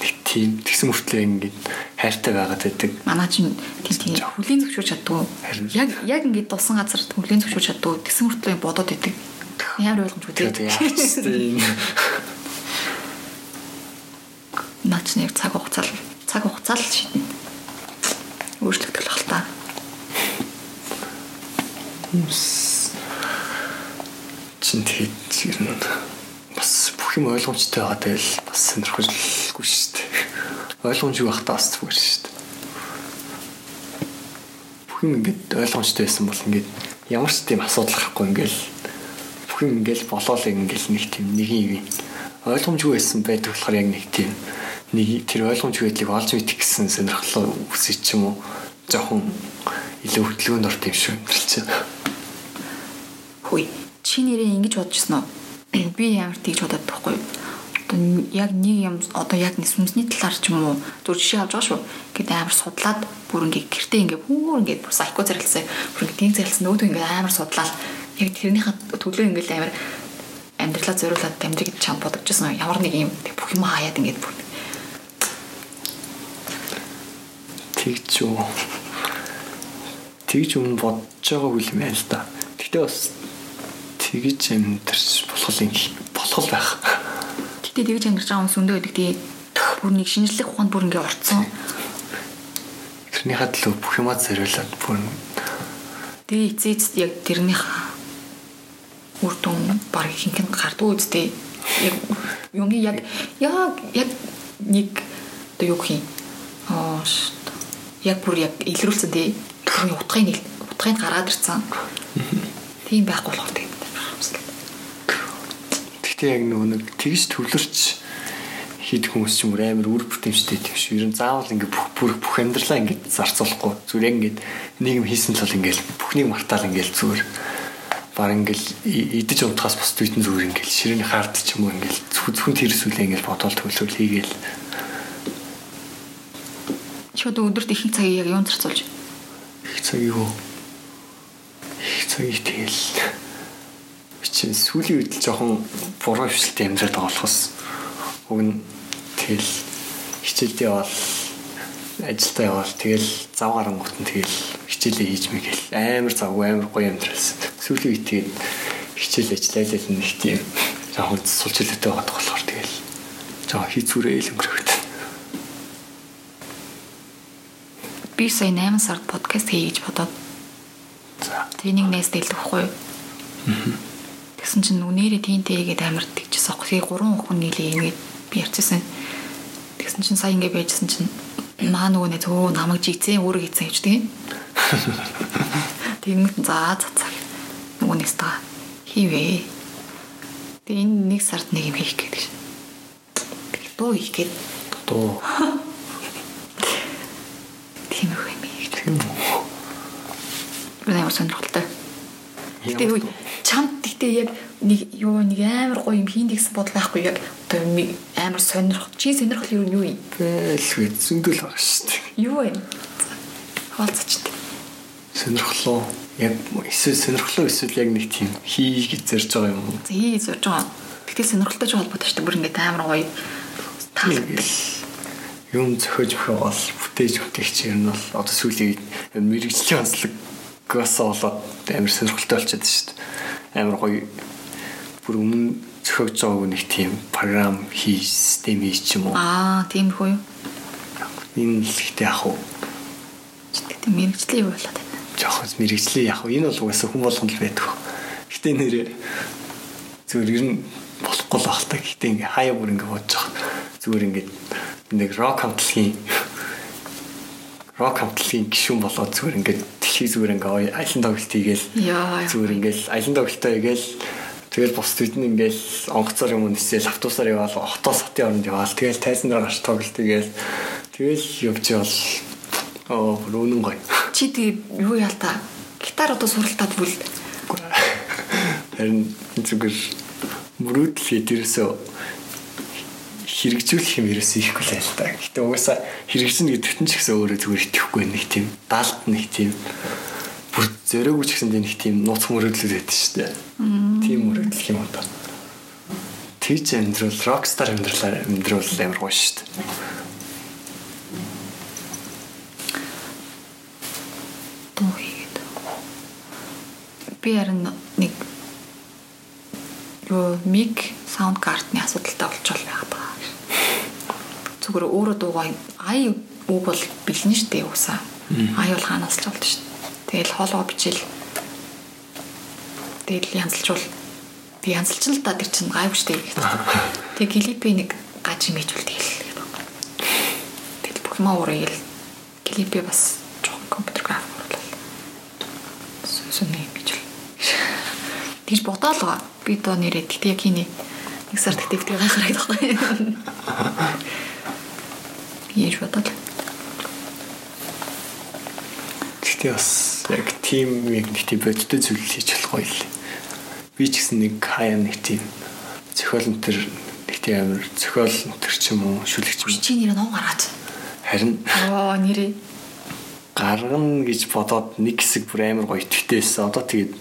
нэг тийм тэгсэн мөртлөө ингээд хайртай байгаад байдаг. Манай чинь тийм тийм хүлийн зөвшөөрч чаддгүй. Яг яг ингэ дулсан газар хүлийн зөвшөөрч чаддгүй. Тэгсэн мөртлөө бодоод идэг. Ямар ойлгомжгүй тийм Наач нэг цаг хугацаа цаг хугацаа л шийднэ. Өөрчлөгдөх л хальтаа. чин тэгээд ер нь бас бүх юм ойлгомжтой байгаа тэгэл бас сонирхолгүй шүү дээ. Ойлгомжгүй байхдаа бас зүгээр шүү дээ. Бүх юм ингээд ойлгомжтой байсан бол ингээд ямар ч тийм асуудал гарахгүй ингээд бүх юм ингээд болоол ингээд нэг тийм нэгin юм ойлгомжгүй байсан байдаг болохоор яг нэг тийм нэг тэр ойлгомжгүй байдлыг олж мэдэх гэсэн сонирхлоо үсэж ч юм уу жоохон илүү хөдөлгөөнд орт юм шүү юм байна. Хүй. Чи нэрээ ингэж бодчихсон уу? Би ямар тийж бодоод байхгүй юу? Одоо яг нэг юм одоо яг нэг сүнсний талаар ч юм уу зүр жишээ авч байгаа шүү. Гэт амар судлаад бүр ингээ гэртээ ингээ бүр ингээ бүр сайко зэрэлсэн. Бүр ингээ тийм зэрэлсэн өөдөө ингээ амар судлаад яг тэрнийхээ төлөө ингээ амар амьдралаа зориулаад амьдрыг гэж чам бодогчсон. Ямар нэг юм бүх юм хаяад ингээ бүр тэгж юу тэгж өмнө бодож байгаагүй юм байна л да. Гэтэ бас тэгж амьдэрч болох юм болох байх. Гэтэ тэгж амьдарч байгаа хүмүүс өндөө гэдэг тий бүр нэг шинжлэх ухаанд бүр ингээ орцсон. Тэрнийхээ төлөө бүх юмаа зориулаад бүр Тэгээ эцээцд яг тэрнийх үр дүн баг хинхэн гардуу үстэй. Яг юуны яг яг яг нэг одоо юу гэх юм. Аа. Яг бүр яг илрүүлсэн тий. Утгыг нэг утгыг гаргаад ирсэн. Тийм байхгүй болохоор тэгээд Гэхдээ яг нөгөө нэг тэгж төвлөрч хид хүмүүс ч юм уу амар үр бүтэмжтэй тийм шүү. Ер нь заавал ингээ бүх бүх бүх амьдралаа ингээ зарцуулахгүй зүгээр яг ингээ нийгэм хийсэн л бол ингээл бүхнийг мартаал ингээл зүгээр баг ингээл идэж унтахаас бус түйтэн зүгээр ингээл ширээний хаард ч юм уу ингээл зөвхөн тэр сүлээ ингээл бодвол төлөвлөл хийгээл Шууд өдөрт их цагийг яг юунд зарцуулж? их цагийг юу их цагийг тэгэл чинь сүүлийн үед л жоохон буруу хвшилтэй амьдраад байгаа болохоос уг нь тэгэл хичээлдээ бол ажилдаа явал тэгэл зав гарангуут нь тэгэл хичээлээ хийж мэгэл амар завгүй амар гоё амьдралсан. Сүүлийн үед тэгээд хичээл ажиллаад л нэг тийм жоохон сулчлалтай байгаа болохоор тэгэл жоохон хийцүүрээ л өнгөрөхөд. Би сая 8 сард подкаст хийе гэж бодоод. За. Тэнийг нээс дэлгэхгүй. Тэгсэн чинь нүнээрээ тийнтэй гээд амар тэгчихсэн. Тэгээ 3 хүн нийлээ ингээд би ярьчихсан. Тэгсэн чинь сая ингээд байжсэн чинь маа нөгөө нэ зөө намайг жигцэн өөрөө хийцэн гэж тийм. Тэгмэт за за. Нөгөө нэс та хийвээ. Тэгээ энэ нэг сард нэг юм хийх гэдэг шин. Тэгээ дуу хийх гээд Дуу. тийм их юм хийх. Тийм үү. Би амар сонирхолтой. Гэтэ үе чамд гэтээ яг нэг юу нэг амар гоё юм хийн гэсэн бодол байхгүй яг одоо амар сонирх. Чи сонирхол юу юу юм? Бэлгүй зөндөл байгаа шүү дээ. Юу вэ? Хаалцчихдээ. Сонирхлоо. Яг эсвэл сонирхлоо эсвэл яг нэг тийм хий гэж зорж байгаа юм уу? Хий зорж байгаа. Гэтэ сонирхолтой ч холбоотой шүү дээ. Бүр ингээд амар гоё. Тэгэл юм зөхөж өгөөл бүтээж өгөх чинь ер нь бол одоо сүүлийн мэрэгжлийн онцлогоос болоод амар сонирхолтой болчиход шүү дээ. Амар гоё бүр өмнө зөхөж байгаагүй нэг тийм програм хий систем хий ч юм уу. Аа, тийм их үү? Энэ л ихтэй яг уу Гэтэ мэрэгжлийн юу болоод байна. жоохон мэрэгжлийн яг уу энэ бол угаасаа хүн болгонд л байдаг. Гэтэ нэрээ зүгээр ер нь болохгүй л ахaltaа. Гэтэ ингээ хаяа бүр ингээ бодож байгаа. Зүгээр ингээ нэг рок хамтлагийн рок хамтлагийн гишүүн болоод зүгээр ингээ дэлхий зүгээр ингээ аялын тоглолт хийгээл зүгээр ингээл аялын тоглолтоо хийгээл тэгэл бус төд нь ингээл онгоцоор юм нисэл автобусаар яваал хотоос хотын оронд яваал тэгэл тайзан дээр гарч тоглолт хийгээл тэгэл явж явал оо рүүнэн гоё Чи тэгээ юу яа та? Гитар одоо суралтаад бүл. харин зүгээр мөрөөдөл дээрээсөө хэрэгжүүлэх юм ерөөсөө ихгүй л байл та. Гэтэ угаасаа хэрэгжинэ гэдэгт нь ч гэсэн өөрөө зүгээр итгэхгүй нэг тийм даалт нэг тийм бүр зөрөөгүй ч гэсэн нэг тийм нууц мөрөөдлүүд байдаг шүү дээ. Тийм мөрөөдөл юм одоо. Тэгж амьдрал рокстар амьдралаар амьдрал амар гоё шүү дээ. Дуу хийгээд. Би харин нэг юу миг саунд картны асуудалтай болчихвол байх ба. Зүгээр өөрөө дуугаа ай үг бол бэлэн штэ уусаа. Ай бол хаанаас ч болд штэ. Тэгэл хоолоо бичээл. Тэгэл янзлжуул. Би янзлж л да тэр чинь гайв штэ. Тэгээ клипи нэг гаж юм хийж үлдээл. Тэгэл бүх юм өөрөө ил клипи бас жоохон компьютер график орлоо. Сүнсүн юм гэж л. Тэгж бодоолгоо. Би доо нэрээ тэгтээ яг хийнэ. Нэг сар тэгтээ битгий гайхаад байхгүй. Яаж бодоод. Гэхдээ бас яг тийм яг нэг тийм бодтой зүйл хийж болохгүй л. Би ч гэсэн нэг хаяа нэг тийм зохиол энэ төр нэг тийм амир зохиол энэ төр ч юм уу шүлэгч юм. Чи нэр нуу гараад. Харин Оо нэрээ. гаргана гэж бодоод нэг хэсэг бүр амар гоё итгэвтэйсэн. Одоо тэгээд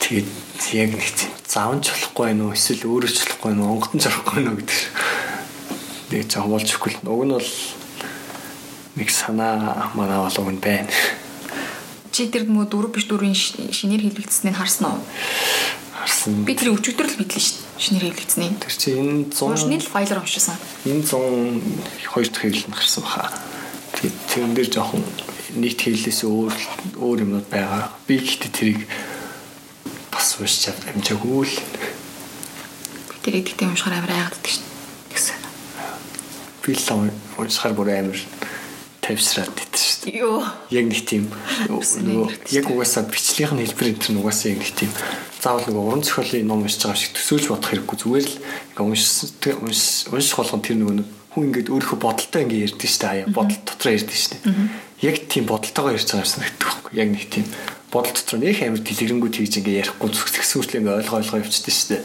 тэгээд яг нэг тийм завж болохгүй нөө эсвэл өөрөө ч болохгүй нөө онготон жарахгүй нөө гэдэг. Тэгээд жоо болж өгөхгүй л. Уг нь бол нэг санаа манаа болов нь байна. Чи тэр мө дөрөв биш дөрвийн шинээр хэлэгдсэнийг харсан уу? Харсан. Би тэрийг өчигдөр л бидлээ шүү дээ. Шинээр хэлэгдсэнийг. Тэр чинь энэ 100 Уушны л файлаар уншсан. энэ 100 хоёр дахь хэвлэл нь гарсан баха. Тэгээд тэрэн дээр жоохон нийт хэвлэлээс өөр өөр юмнууд байгаа. Би гэхдээ тэрийг бас уншиж амжаагүй л. Би тэрийг тэгтээ уншихаар амар айгааддаг шүү дээ. Гэсэн. Би л уншихаар бүр амар тавьсраад идэв шүү дээ. Йоо. Яг нэг тийм яг угаасаа бичлэгний хэлбэр энэ тэр угаасаа яг нэг тийм заавал нөгөө уран зохиолын ном уншиж байгаа шиг төсөөлж бодох хэрэггүй зүгээр л унших унших болгон тэр нэг хүн ингээд өөрийнхөө бодолтой ингээ ярьдэн штэ аяа бодол дотроо ярьдэн штэ. Яг тийм бодолтойгоо ярьж байгаа юм санагддаг байхгүй. Яг нэг тийм бодол дотор нөх амар дэлгэрэнгүүд хийж ингээ ярихгүй зүгсгсүүртэл ингээ ойлгоо ойлгоо явчихдээ штэ.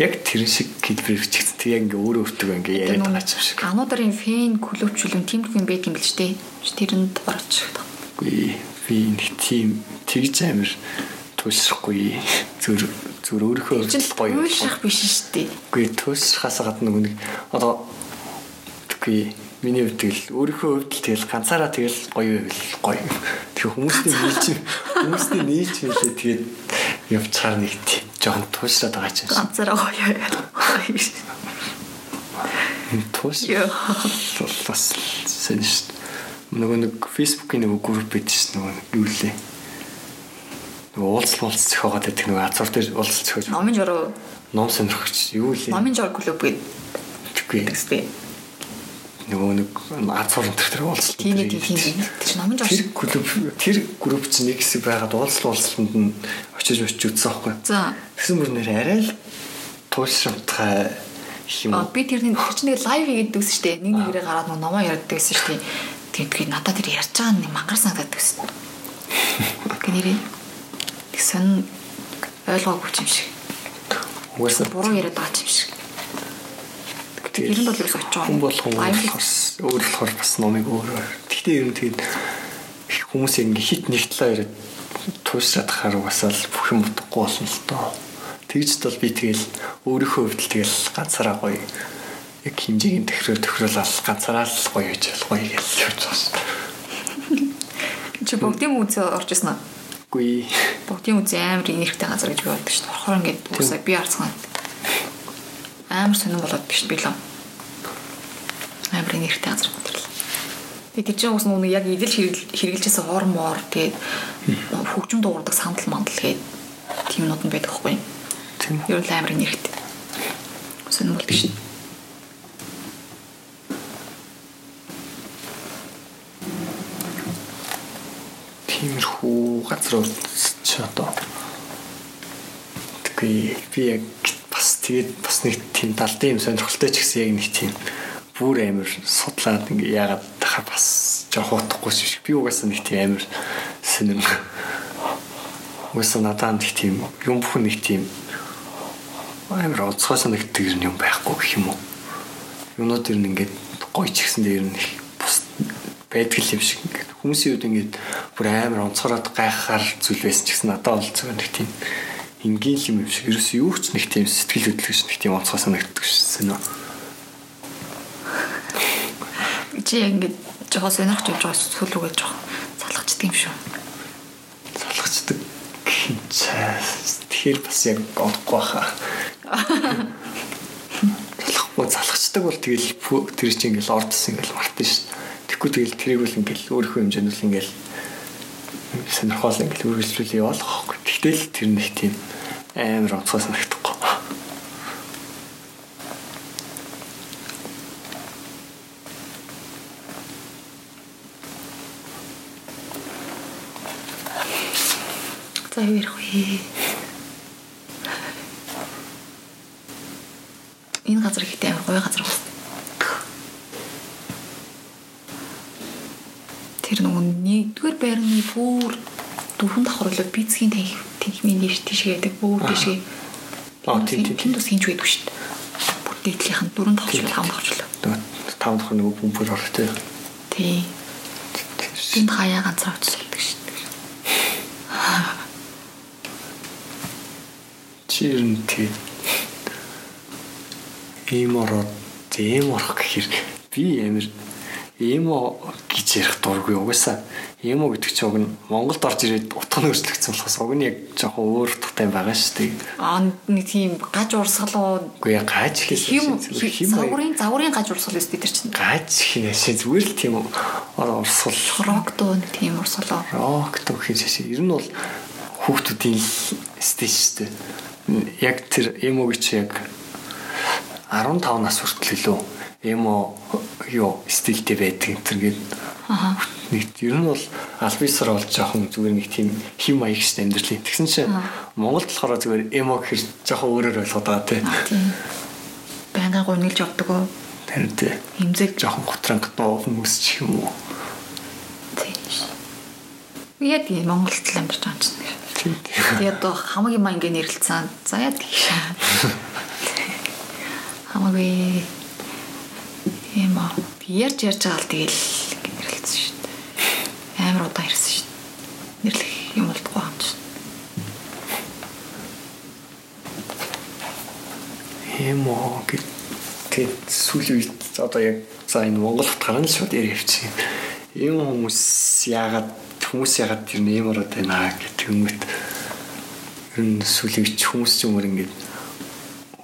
Яг тэр шиг хэлбэр хэрэгжигдсэн. Тэг яг ингээ өөрөө өөртөө ингээ яриад байгаа юм шиг. Ануударын фэн клубчлэн тимдгүй юм байдаг юм бэл ч тээ. Тэрэнд орж. Үгүй би нэг тийм тэгж амар туушрахгүй зүр зүр өөрийнхөө гоё уушрах биш шүү дээ. Үгүй туушрахаас гадна нэг одоо үгүй миний хувьд тэгэл өөрийнхөө хувьд л тэгэл ганцаараа тэгэл гоё байвал гоё. Тэгээ хүмүүсийн нийч хүмүүсийн нийч хэлээ тэгээд явцаар нэг тийм жоохон туушраад байгаа ч юм. Ганцаараа гоё байвал. Яа. Бас шүү. Нөгөө нэг фэйсбүүкийн нөгөө групп байдаг шүү нөгөө юу лээ. Нөгөө уулз уулз зөхиогоод байдаг нөгөө азар дээр уулз зөхиож. Номын журуу. Ном сонирхогч юу лээ. Номын жур клуб гэдэг. Тэггүй. Нөгөө нэг азар энэ төр уулз. Тийм тийм тийм. Тэр номын жур. Тэр клуб тэр групп чинь нэг хэсэг байгаад уулз уулзланд нь очиж очиж үзсэн байхгүй. За. Тэгсэн бүр нэр арай л туушрамтгай юм. Би тэрний тэр чинь нэг лайв хийгээд дүүсэн шүү дээ. Нэг нэгээрээ гараад нөгөө номоо гэсэн шүү дээ. Тэгээд надад тэр ярьж байгаа нэг мангар санагдаад байсан. Гэнэрээ. Тэгсэн ойлгоогүй юм шиг. Угаасаа буруу яриад байгаа юм шиг. Тэр нь бол юу очиж байгаа. Хүн бас өөр болохоор бас номыг өөрөөр. Гэхдээ ер нь тэгээд хүмүүс ингэ хит нэгтлээ яриад туушраад хахаар угаасаа л бүх юм утгагүй болсон л доо. Тэгж бол би тэгэл өөрийнхөө хувьд л тэгэл ганцаараа гоё яг хинжээгийн төхрөө төхрөөл ганцаараа л гоё гэж гоё гэж явж байгаа шүү. Чи бүгдийн үзээ орж исэн аа? Үгүй. Бүгдийн үзээ амар инерхтэй газар гэж боддог шүү. Орохоор ингээд үсээ би арцсан. Амар сонирн болоод биш би л. Амар инерхтэй газар бодлоо. Тэгээд тийч уус нүг яг идэл хэрэгжилжсэн хормоор тэгээд хөгжим дуурдаг сандал мандал гээд тийм нууд нь байдаг хгүй. Тийм. Ер нь амар инерхтэй. Сонирн бол биш. тиймэрхүү газрууд ч одоо тэггүй би яг бас тэгээд бас нэг тийм далдын юм сонирхолтой ч гэсэн яг нэг тийм бүр амир судлаад ингээ яагаад тахаа бас жоох утгагүй шиг. Би угаасаа нэг тийм амир сонирм. Угаасаа надад нэг тийм юм бүхэн нэг тийм амир онцгой санагддаг юм байхгүй гэх юм уу? Юмнууд ер нь ингээд гоё ч гэсэн дээр нь бус байдаг юм шиг ингээд. Хүмүүсийн үед ингээд бүр амар онцгороод гайхахаар зүйл байсан ч гэсэн надад бол зөвхөн нэг тийм энгийн юм шиг ерөөс юу ч нэг тийм сэтгэл хөдлөж нэг тийм онцгой санагддаг шсэн нөө. Чи ингээд жоохон сонирхож явж байгаа сүүл рүүгээ жоохон залхацдаг юм шүү. Залхацдаг. Тэгэхээр бас яг олохгүй баха. Залхахгүй залхацдаг бол тэгэл тэр чинь ингээл ордсон ингээл мартын шүү. Тэгэхгүй тэгэл тэрийг бол ингээл өөрийнхөө хэмжээнд л ингээл сонирхол ингээл үргэлжлүүлээ явуулах байхгүй. Тэгтэл тэр нэг тийм амар онцгой санагдахгүй. За юу ярих вэ? Энэ газар ихтэй амар гоё газар байна. Тэр нөгөө нэгдүгээр байрны бүр дөрвөн давхарлаа бицгийн танх танхимын нэр тийшээ яадаг бүр тийшээ. Аа тийм тийм. Тэнд бас хинж байдаг шүү дээ. Бүр дээдлийнх нь дөрвөн давхрлаа таван давхрлаа. Таван давхр нөгөө бөмбөр орох тий. Тий. Тэнд хаяа ганцаар гэдэг шүү дээ. Чирэн тий. Ийм ороод ийм орох гэхэр би амир эмо гэж ярих дургүй угаасаа эмо гэдэг чинь уг нь Монголд орж ирээд утга нь өөрчлөгдсөн болохоос уг нь яг жоохон өөр утгатай байгаа шүү дээ. Аа нэг тийм гаж урсгал Үгүй яа гаж хим загварын загварын гаж урсгал өстэй тэр чинь. Гаж хинээсээ зүгээр л тийм урсгал рок дөө нэг тийм урсгал. Рок дөө хийжээ. Ер нь бол хүүхдүүдийн стейж шүү дээ. Яг тэр эмо гэж яг 15 нас хүртэл илүү эмо юу стилтэй байдаг энэ гээд нэг ер нь бол альбисар бол жоохон зүгээр нэг тийм хим маяг шүү амьдралын. Тэгсэн чинь Монголд болохоор зүгээр эмо гэхэр жоохон өөрөөр ойлгоод байгаа тий. Байнгын гунилж явдаг уу? Тэр тий. Химзэг жоохон гутранг доо хүмүүс ч юм уу. тий. Яг тийм Монголд л амьдарч байгаа юм чинь. Тэгээд одоо хамаагийн маа ингэ нэрлэлцэн. За яа тийш. Хамаагүй юм аа. Ярьж ярьж байгаа л тэгэл нэрлэлцэн шүү дээ. Амар удаа ирсэн шүү дээ. Нэрлэх юм болдгоо юм чинь. Эмо гэт сүүлийн үед одоо яг за энэ Монголд гарна л шууд ярь явчих. Ийм хүмүүс яагаад хүмүүс яагаад тэр нэмэрод байна гэх юмэт ер нь сүүлийн үед хүмүүс ч юм уу ингээд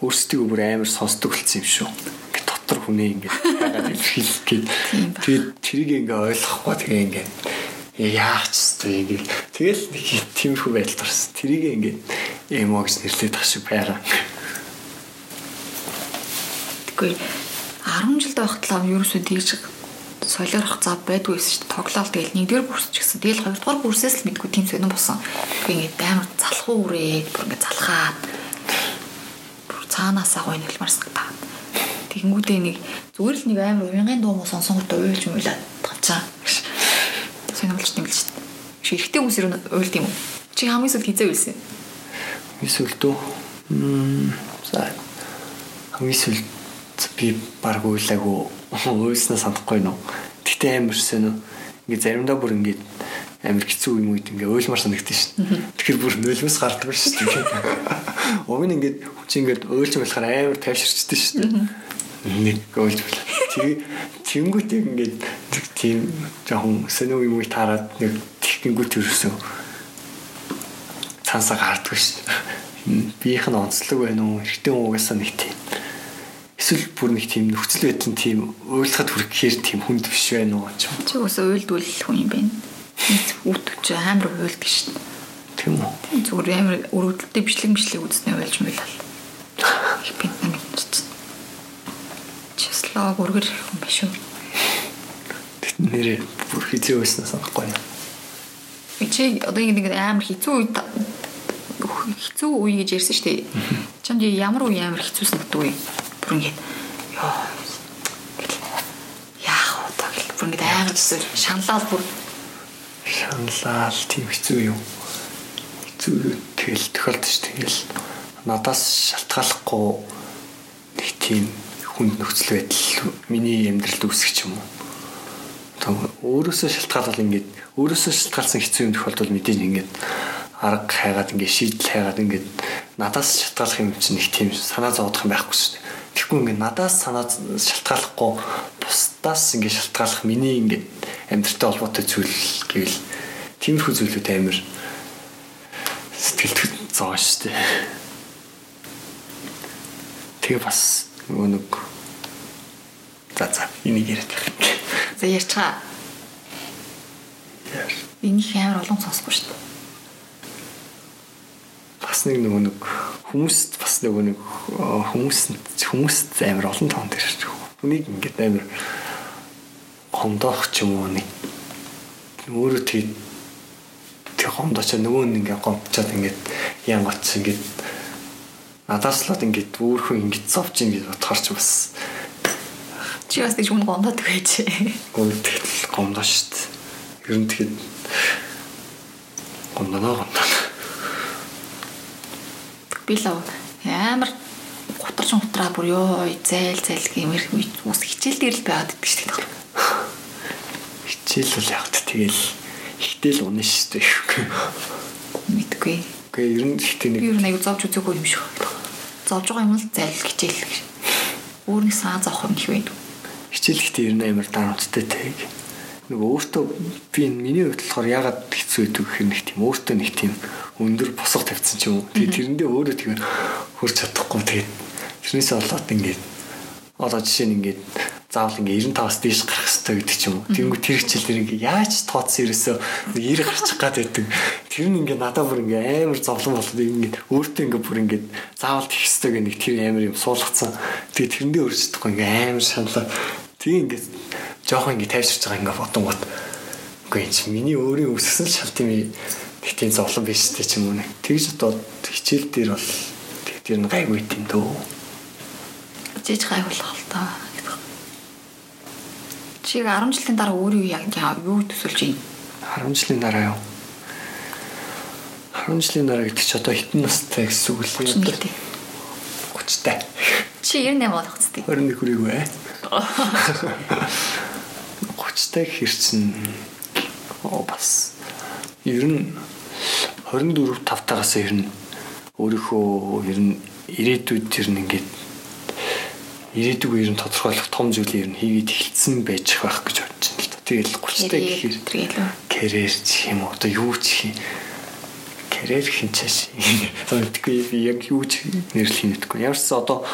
өөрсдөө бүр амар сонсдог болсон юм шүү. Ингээд дотор хүнээ ингээд хагаад илэрхийлэх гээд тэгээд тэрийг ингээд ойлгохгүй тэгээ ингээд яах ч ёстой ингээд тэгэл нэг тиймэрхүү байдалд орсон. Тэрийг ингээд эмо гэж нэрлээд тах шиг байраа. Тэгэхгүй 10 жилд байхад л ерөөсөө тэгж солиорох зав байдгүй байсан шүү дээ. Тоглоал тэгэл нэгдүгээр курс ч гэсэн тэгэл хоёрдугаар курсээс л мэдгүй тийм сонирн болсон. Ингээд амар залхуу үрээд бүр ингээд залхаад бүр цаанаасаа гой нэлмар сагтаа. Тэгэнгүүтээ нэг зүгээр л нэг амар уянгын дуу муу сонсонготой уйлж муулаад тавчаа. Сонирмолч юм л шүү дээ. Чи эргэтэй хүмүүс юу уйлд юм уу? Чи хамгийн сүлд хизээ уйлсан. Эсвэл дөө. Мм за. Хамгийн сүлд би баг уйлаагүй уйлснаа санахгүй нөө. Гэтэ амар сонь. Ингээ заримдаа бүр ингээ амар хэцүү юм үед ингээ уйлмар санагдаж шин. Тэгэхээр бүр нөлмөс гардаг шүү дээ. Уг нь ингээ хүч ингээ уйлж болохоор амар тайвширчдээ шүү дээ. Нэг уйлж байна. Тэгээ тэнгүүтэй ингээ тийм жоохон сонь юм таарад нэг тэгхэнгүүт ерөөсөө цаасаа гардаг шүү дээ. Биеийнх нь онцлог байна уу? Эртний угаасаа нэг тийм эсвэл бүр нэг тийм нөхцөл байдал тийм уйлахад хүрэхээр тийм хүнд биш байна уу. Чи өсөө уйлдвал хүн юм байна. Үүд ч амар уйлдаг шин. Тийм үү. Зүгээр амар өрөвдөлтөй бичлэг бичлэг үзснээр уйлж мэлэл. Их бинт нэг чинь. Числоо бүргэр хүн биш үү? Тэт нэрээ бүр хизээ байсан санахгүй юм. Чи одоо ингэ нэг амар хизүү үед хизүү үе гэж ярьсан шүү дээ. Чамд ямар үе амар хизүү санагдав вэ? бүр ингээд ёо яах вэ гэл бүр ингээд аймаг зүсэл шаналал бүр шаналал тийм хэцүү юм. Хэцүү тэгэл тохиолдож тэгэл надаас шалтгааллахгүй нэг тийм хүнд нөхцөл байдал миний амьдралд үүсэх юм уу? Тэг өөрөөсөө шалтгаалал ингээд өөрөөсөө шалтгаалсан хэцүү юм тохиолдол мэдээж ингээд арга хайгаад ингээд шийдэл хайгаад ингээд надаас шалтгаалах юм чинь нэг тийм санаа зовдох юм байхгүй шүү дээ. Тэгэхгүй ингээд надаас санаа шалтгааллахгүй бусдаас ингээд шалтгааллах миний ингээд амьдралтай холбоотой зүйл гэвэл тиймэрхүү зүйлүүд амар сэтгэлд зоо шүү дээ. Тэгээ бас нэг за за энийг яриад байх. За ярьцгаа. Энийг амар олон сонсохгүй шүү дээ. Бас нэг нөгөө нэг хүмүүст бас нөгөө нэг хүмүүс хүмүүст амар олон тоонд ирж байгаа. Хүнийг ингээд амар гомдоох ч юм уу нэг өөрөө тэг тэг гомдооч нөгөө нь ингээд гомдчаад ингээд янгоц ингээд надаас л ингээд өөрхөн ингээд зовж ингээд бодохоор ч бас чи бас тийч хүн гомдоод байж. Гомдол гомдоо дээ. Ер нь тэгэхэд гомдоноо гомдоо би л амар гутарч гутраа бүр ёо зайл зайл гэмэр ус хичээл дээр л байгаад идэх дээ. Хичээл бол яг тэгэл ихтэл унаа шүү дээ. Мэдгүй. Гэхдээ ер нь ихтэй нэг ер нь аяг зовж үзээгүй юм шиг. Зовж байгаа юм л зайл хичээл гэж. Өөр нэг саа зовх юм их байдаг. Хичээл ихтэй ер нь амар дарамттай тайг. Нөгөө өөртөө би миний хувьд болохоор ягаад хэцүү гэдэг гэх юм нэг тийм өөртөө нэг тийм өндөр босго тавьсан ч юм уу. Тэгээ тэрэндээ өөрөө тэгэхээр хурж чадахгүй тэгээд тэрнээсээ болоод ингээд одоо жишээ нь ингээд заавал ингээд 95-аас дээш гарах хэрэгтэй гэдэг ч юм уу. Тэнгүү тэр хичээл ингээд яаж тооцсон ерөөсөө 90 гарчих гад байдаг. Тэр нь ингээд надад бүр ингээд амар зовлон болоод ингээд өөртөө ингээд бүр ингээд заавал тийх хэрэгтэй гэх нэг тэр амар юм суулгацсан. Тэгээ тэрэндээ өөрчлөхгүй ингээд амар шаналаа. Тэгээ ингээд жоохон ингээд тайвширч байгаа ингээд бодон гот. Үгүй чи миний өөрийн өссөн шалт юм их тийм зовлон биш ч юм уу. Тэгж одоо хичээл дээр бол тэг тэр нь гайгүй тийм дөө. Жиж гайхуулах л таа. Чи 10 жилийн дараа өөрөө яг юу төсөлж юм? 10 жилийн дараа юу? 10 жилийн дараа гэдэг чи одоо хитэн настай гэсэн үг л юм. 30 тай. Чи 98 болох зү. 21 хүрээгүй ээ. 30 тай хэрсэн оо бас ер нь 24 5 тагаас ер нь өөрийнхөө ер нь ирээдүйд тэр нь ингээд ирээдүг ер нь тодорхойлох том зүйлийг ер нь хийгээд эхэлсэн байж байх гэж бодож байна л да. Тэгэл 30 тай гэхээр карьер ч юм уу одоо юу ч юм карьер хинчээш. Тэгвэл би яг юу ч нэрлэх гэдэггүй. Ямар ч одоо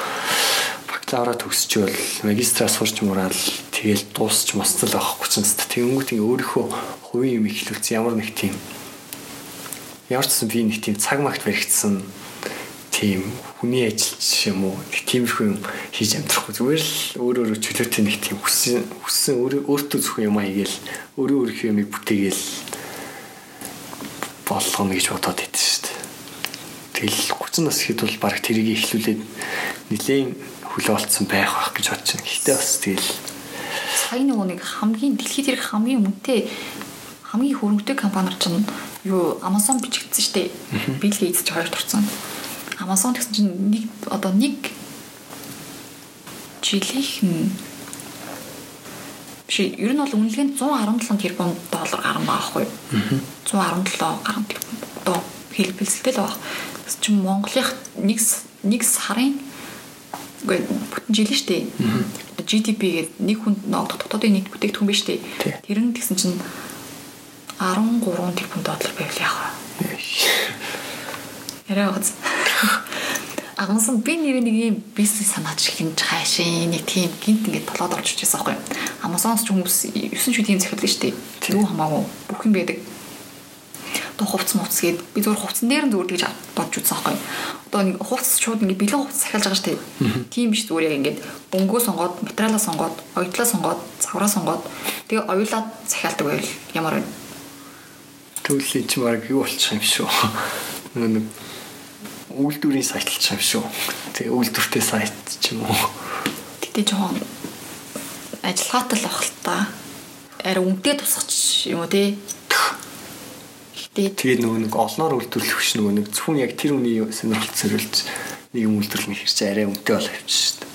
бакалавра төгсчөөл магистраа сурч мураал тэгэл дуусч мосцол авахгүй ч гэсэн тэгэнгүүт ингээ өөрийнхөө хувийн юм ихлүүлсэн ямар нэг тийм ямар ч би нэг тийм цаг магт баригдсан тийм хүний ажилч юм уу нэг тиймэрхүү юм хийж амьдрахгүй зүгээр л өөр өөр чөлөөтэй нэг тийм хүссэн хүссэн өөртөө зөвхөн юм аягээл өөрөө өөрийнхөө юмыг бүтээгээл болгоно гэж бодоод идэв шүү дээ. Тэгэл 30 нас ихэд бол баг тэрийг ихлүүлээд нэлээд хөлөө олцсон байх байх гэж бодож байна. Гэхдээ бас тэгэл сая нөгөө нэг хамгийн дэлхийд ирэх хамгийн үнэтэй хамгийн хөрөнгөтэй компаниар чинь юу Amazon бичигдсэн шүү дээ. Bill Gates ч хоёрт орсон. Amazon гэсэн чинь нэг одоо нэг жилийнх нь биш ер нь бол үнэлгээнд 117 тэрбум доллар гарсан байгаа байхгүй юу? 117 гарсан тэрбум одоо хэлбэлцэлтэй л байгаа. Тэс чинь Монголынх нэг нэг сарын үгүй бүтэн жил шүү дээ. GDP гээд нэг хүнд ногдох дотоодын нийт бүтээгдэхүүн биш үү? Тэр нь тэгсэн чинь 13 тэрбум доллар байвал яах вэ? Яраа гоц. Агнасан би нэр нэг юм бизнес санаач хинж хайшин нэг тийм гинт ингээд толоод орж ирчихсэн байхгүй. Амазоноос ч хүмүүс 9 шүдийн захиалдаг шүү дээ. Тэр юу хамаагүй бүх юм байдаг. Одоо хувцс мувц гээд би зүгээр хувцсан дээр нь зүгээр тэгж бодж үзсэн байхгүй. Одоо нэг хувцс шууд ингээд бэлэн хувцс захиалж байгаа шүү дээ. Тийм биш зүгээр яг ингээд өнгөө сонгоод, материалаа сонгоод, оюутлаа сонгоод, цавраа сонгоод тэгээ оюулаад захиалдаг байвал ямар вэ? Тэгвэл чи баг юу болчих юм шүү. Нэг үйлдвэрийн сайт л юм шүү. Тэгээ үйлдвэртэй сайт ч юм уу. Тэгтээ жоохон ажиллагаатай л бах л та. Арай үнэтэй тусгач юм уу те. Гэтэ тэгээ нөгөө нэг олноор үйлдвэрлэх биш нөгөө нэг зөвхөн яг тэр үний сонирхолд зориулж нэг юм үйлдвэрлэх хэрэг чи арай үнэтэй болоо явчих шүү дээ.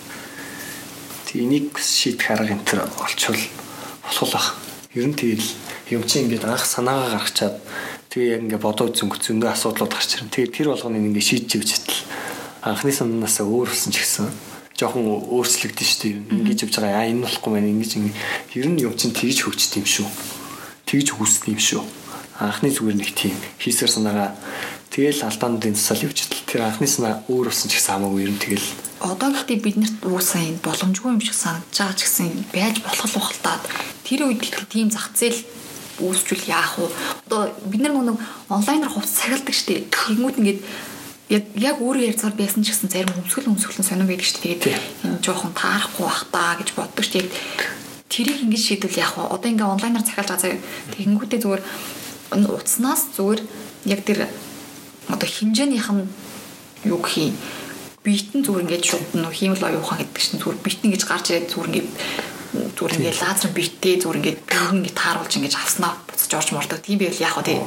Тэгээ энийг шийдэх арга энэ төр олчвол болох бах. Ер нь тэгэл юм чи ингээд анх санаагаа гаргачаад Тэгээ яг ингээ бодоод зөнгө зөндөө асуудлууд гарч ирэн. Тэгээ тэр болгоныг ингээ шийдэж явж хатал анхны санаасаа өөр болсон ч гэсэн жоохон өөрчлөгдөн шүү дээ. Ингэж явж байгаа. Аа энэ болохгүй байна. Ингэж ер нь юм чинь тэгж хөгжд юм шүү. Тэгж хүсд юм шүү. Анхны зүгээр нэг тийм хийсэр санаагаа тэгэл алдаануудын тусаал явж хатал тэр анхны санаа өөр болсон ч гэсэн хамаагүй ер нь тэгэл одоо гэхдээ биднэрт уусаа энэ боломжгүй юм шиг санагдаж байгаа ч гэсэн байж болох ухалтаад тэр үед тийм зах зээл үүсчүүл яах вэ? Одоо бид нар нэг онлайнаар хувц цагалдаг штеп. Тэгмүүд ингээд яг яг өөрөө ярьцаар байсан ч гэсэн зарим өмсгөл өмсгөлэн сонирн байдаг дээ. Тэгээд энэ жоохон таарахгүй бах таа гэж боддог дээ. Тэрийг ингэж шийдвэл яах вэ? Одоо ингээ онлайнаар захиалж байгаа заяа. Тэгэнгүүтээ зүгээр утаснаас зүгээр яг тэр одоо хинжээнийх нь юу гэх юм битэн зүгээр ингээд шууд нөх хиймэл оюухан гэдэг чинь зүгээр битэн гэж гарч ирээд зүгээр ингээд зүгээр ингээд лазер битээ зүгээр ингээд бүгд ингээд тааруулж ингээд авснаа буцаж орж мордог. Тийм байвал яах вэ?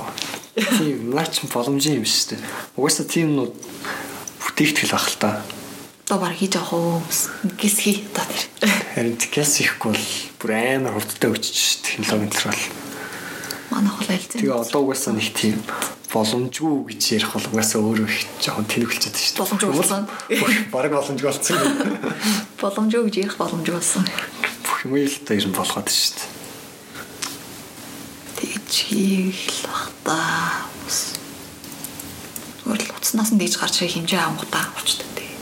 Тийм наач боломжийн юм шүү дээ. Угаасаа тийм нууд бүтээгдэхэл ах л та. Одоо баг хийж авах уу? Гис хий одоо тэр. Харин гис хийхгүй бол бүр амар хурдтай өчөж технологийн төр бол. Манайх бол альцсан. Тэгээ одоо угаасаа нэг тийм боломжгүй гэж ярих бол угаасаа өөрөө их жоохон тэнэглэжээд шүү дээ. Боломжгүй болсон. Бараг боломжгүй болсон. Боломжгүй гэж ярих боломжгүй болсон юм уу л та ер нь болгоод шүү дээ. Тэгж хийх л бах та. Зүгээр л утаснаас нь дийж гарч ирэх хэмжээ авангуудаа болчтой тий.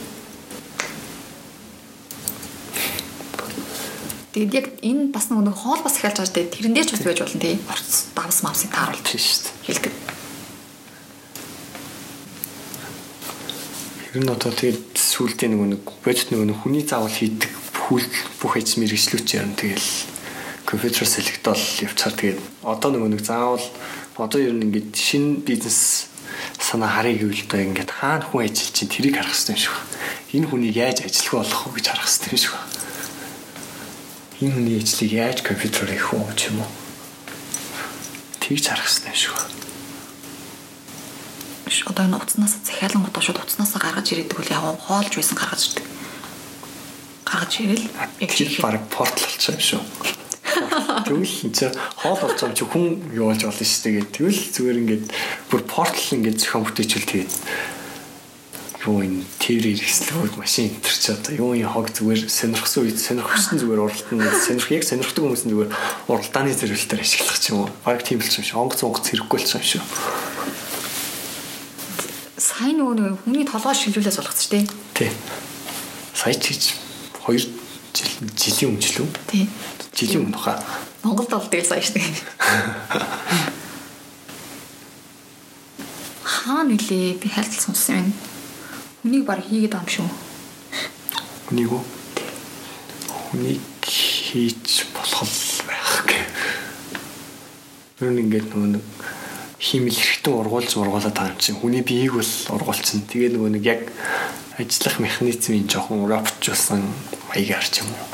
Тэгээд яг энэ бас нэг хоол бас ихэлж байгаа дээ. Тэрэн дээр ч бас байж болно тий. Орц давс мавсыг тааруулж шүү дээ. Хэлдэг. Ер нь одоо тэгээд сүултээ нөгөө нэг бодит нөгөө хүний заавал хийдэг хүл бүх ажил мэрэгчлүүч ярина тэгэл компьютер селектол явцаар тэгээд одоо нөгөө нэг заавал одоо ер нь ингээд шинэ бизнес санаа харъя гэвэл одоо ингээд хаана хүн ажиллаж чинь тэрийг харах хэрэгтэй юм шиг байна. Энэ хүнийг яаж ажиллах болох вэ гэж харах хэрэгтэй юм шиг байна. Энэ хүний ажлыг яаж компьютероор хийх вэ ч юм уу. Тэгж харах хэрэгтэй юм шиг байна. Одоо энэ утаснаас захиалан гот шууд утаснаас гаргаж ирээдэг үл яг хоолж байсан гаргаж ирдэг. Гаргаж ирэл яг Тэр баг портал болчихсон юм шүү. Тэгвэл энэ хоол болж байгаа чи хүн юу болж болно шүү дээ. Тэгвэл зүгээр ингээд бүр портал ингээд зохион бүтээчүүл тэгээд юу энэ тэр хэрэгслүүд машин энэ ч одоо юу энэ хог зүгээр сонирхсан үед сонирхсан зүгээр уралдан сонирх яг сонирхдаг хүмүүс нь зүгээр уралдааны зэрэглэлээр ашиглах ч юм уу. Баг тийм л юм шиг онгоц онгоц хэрэггүй л юм шиг. сайн нөгөө хүний толгой шилжүүлээс болгоц штэ. Тий. Сая ч гэж 2 жил жилийн өмнө ч лүү. Тий. Жилийн өмнө хаа. Монголд бол тэгэл сайн штэ. Хаа нилээ би хайлт сонссон юм. Хүнийг баг хийгээд байгаа юм шүү. Хүнийг үү? Хүнийг хийж болох байх гэ. Юу ингээд нөгөө нэг хиймэл хэрэгтэй ургуулж ургуулад байгаа юм чинь хүний биеийг бол ургуулсан. Тэгээ нөгөө нэг яг ажиллах механизмын жоохон робчулсан маягаар ч юм уу.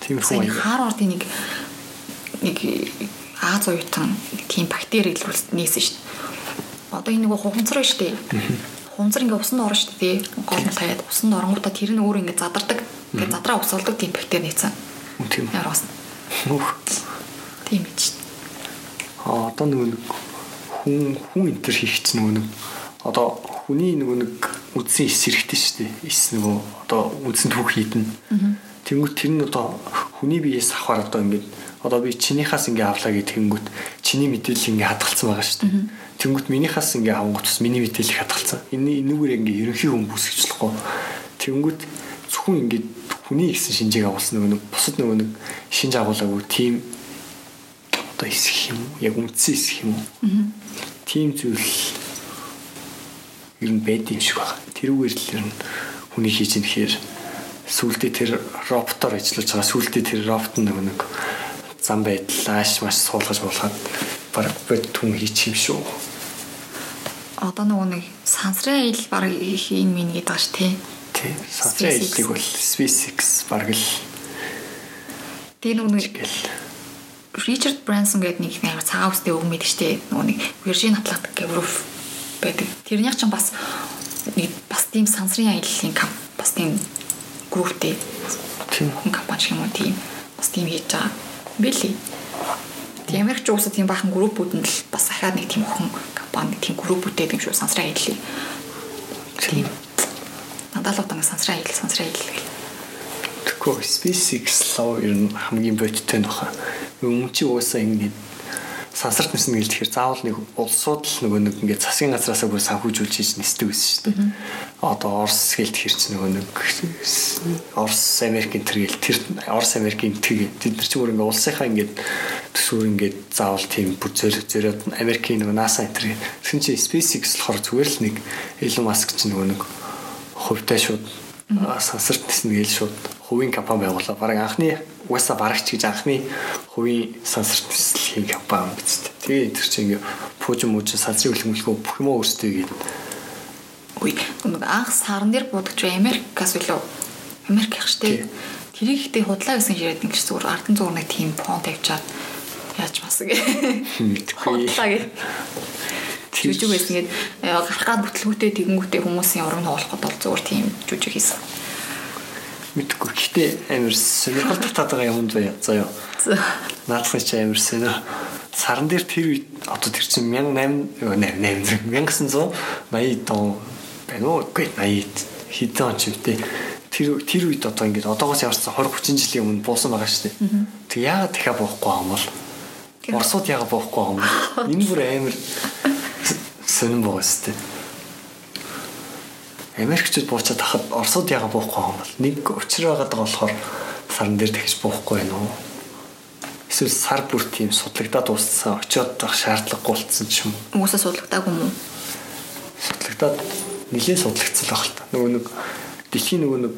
Тиймэрхүү маягаар. хаар ордын нэг нэг Аз уютан тийм бактери илрүүлсэн нээсэн шүү дээ. Одоо энэ нөгөө байна шүү дээ. Хунцар ингээ усанд орно шүү дээ. Гол нь таяад усанд оронгуудаа тэр нь өөр ингээ задардаг. Ингээ задраа усалдаг тийм бактери нээсэн. Тийм. Ямар басна. Нүх. Тийм гэж. А одоо нөгөө хүн хүн энэ төр чинь нөгөө одоо хүний нөгөө нэг үдсэн ис хэрэгтэй шүү дээ. Ис нөгөө одоо үдсэн түүх хийдэн. Тэнгүүт тэр нь одоо хүний биеэс авахар одоо ингээд одоо би чинийхаас ингээ авлаа гэдэг тэнгүүт чиний мэдээлэл ингээ хадгалсан байгаа шүү дээ. Тэнгүүт минийхаас ингээ авангуутс миний мэдээлэл хадгалсан. Энэ энүүгээр ингээ ерөнхий хүн бүсгэжлэхгүй. Тэнгүүт зөвхөн ингээ хүний гэсэн шинжийг агуулсан нөгөө нэг бусад нөгөө нэг шинж агуулаагүй тийм одоо эсэх юм уу? Яг үндсэн эсэх юм? Тийм зүйл ер нь байд юм шиг байна. Тэрүүгээр л ер нь хүний хийж юм гэхээр сүултээ тэр роботоор ажиллаж байгаа сүултээ тэр робот нөгөө нэг зам байдал ааш маш суулгаж болгоод баг бод түн хийчих юм шүү. Одоо нөгөө нэг сансрын аялал баг хийн мин гэдэг байгаа ш тий. Тий. Сансрын аяллыг бол SpaceX баг л Тэгээ нөгөө нэг Ричард Брансон гэдэг нэг амар цагаан үстэй байдаг штэ. Нөгөө нэг Virgin Atlantic group байдаг. Тэрнийх ч бас нэг бас тийм сансрын аяллалын бас тийм групптэй тийм хүн компани юм уу тийм бас тийм хийж байгаа. Били. Тийм Америкч уусаа тийм бахан группүүд нь л бас ахаад нэг тийм охин компани тийм группүүдтэй юм шүү сансрын аяллаа. Тийм. Надад л нэг сансрын аялал сансрын аялал гэх. Тэгэхгүй SpaceX лав ер нь хамгийн бодиттой баха. Өмнө чи уусаа ингээд сансарт нисэн гэж тэгэхээр заавал нэг улсууд л нөгөө нэг ингээд засгийн газраасаа бүр санхүүжүүлж хийж нисдэг байсан шүү дээ. Одоо Орос гэлт хэр чи нөгөө нэг Орос Америкийн тэргээл тэр Орос Америкийн тэг тэд нар ч бүр ингээд улсынхаа ингээд төсвөр ингээд заавал тийм бүр зөрөд зөрөд Америкийн нөгөө NASA энэ тэр тэгсэн чи SpaceX болохоор зүгээр л нэг Elon Musk ч нөгөө нэг хувьтай шууд сансарт нисэн гээл шууд хувийн компани байгууллаа. Бараг анхны угаасаа барагч гэж анхны хувийн сансарт нислэгийн компани биз дээ. Тэгээ энэ чинь ингээ пуужин муужин сансрын хөлмөлгөө бүх юм өөрсдөө гээд Үгүй нэг анх сарн дээр будагч Америкаас үлээ Америк их штэ. Тэрийг ихтэй худлаа гэсэн яриад ч зүгээр ардын зур нэг тийм фон тавьчаад яаж мас гэ. Худлаа гэ. Жүжиг байсан гээд гарахад бүтлгүүтэй тэгэнгүүтэй хүмүүсийн ураг нь оолоход бол зүгээр тийм жүжиг хийсэн. Мэдгүй. Гэхдээ амар сонирхол татаад байгаа юмд бая. Заяа. Наадах чи амар сонир. Саран дээр тэр үед одоо тэр чинь 1800 1980 дон байна уу? Үгүй 80 хэдэн он ч юм те. Тэр тэр үед одоо ингээд одоогоос явсан 20 30 жилийн өмнө буусан байгаа шүү дээ. Тэг яагаад дахиад буухгүй юм бол? Оросууд яагаад буухгүй юм бол? Энэ бүр амар сонирн байгаа дээ. Америкчууд буучаад хахад Оросууд яагаад буухгүй юм бол? Нэг байгаад байгаа болохоор сарн дээр дахиж буухгүй байна уу? Эсвэл сар бүр тийм судлагдаад дууссан очиод байх шаардлагагүй болцсон ч юм уу? Хүмүүсээ судлагдаагүй юм уу? судлагдаад нэлээд судлагдсан байх л та. Нөгөө нэг дэлхийн нөгөө нэг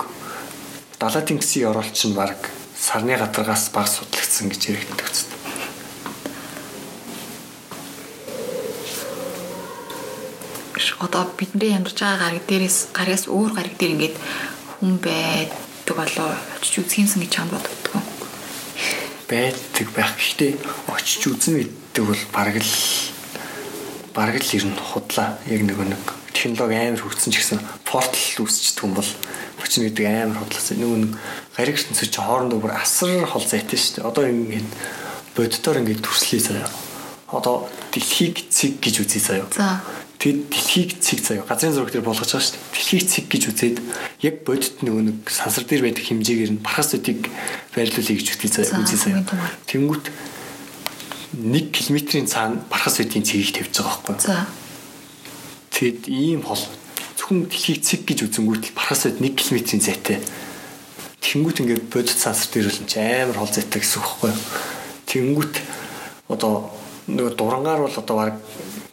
далаатын гисийн оролт чинь баг сарны гадаргаас баг судлагдсан гэж яригддаг Одоо бидний амьдарч байгаа гариг дээрээс гаригаас өөр гариг дээр ингээд хүн байдаг болоо очиж үзхийнсэн гэж чам боддог. Байдаг байх. Гэхдээ очиж үзэн мэддэг бол бараг л бараг л ер нь худлаа. Яг нэг нэг технологи амар хөгжсөн ч гэсэн портал үүсчихдээ юм бол очно гэдэг амар худлаа. Нөгөө нэг гариг ертөнцөд чи хоорондоо бүр асар хол зайтай шүү дээ. Одоо ингээд боддоор ингээд төрслээ заяа. Одоо дэлхийг цэг гэж үзье заяа. За. Тэгэд дэлхийг цэг заяа. Газрын зураг дээр болгож байгаа шүү дээ. Дэлхийг цэг гэж үзээд яг бодит нөгөө нэг сансар дээр байдаг хэмжээгээр нь бархас үдийг байрлуулъя гэж үзье заяа. Үзье заяа. Тэнгүүт 1 км-ийн цаана бархас үдийн цэгийг тавьж байгаа байхгүй. За. Тэгэд ийм хол зөвхөн дэлхийг цэг гэж үзэнгүүт л бархас үд 1 км-ийн зайтай. Тэнгүүт ингээд бодит сансар дээр л амар хол зайтай гэсэн үг байхгүй. Тэнгүүт одоо нөгөө дурангаар бол одоо баг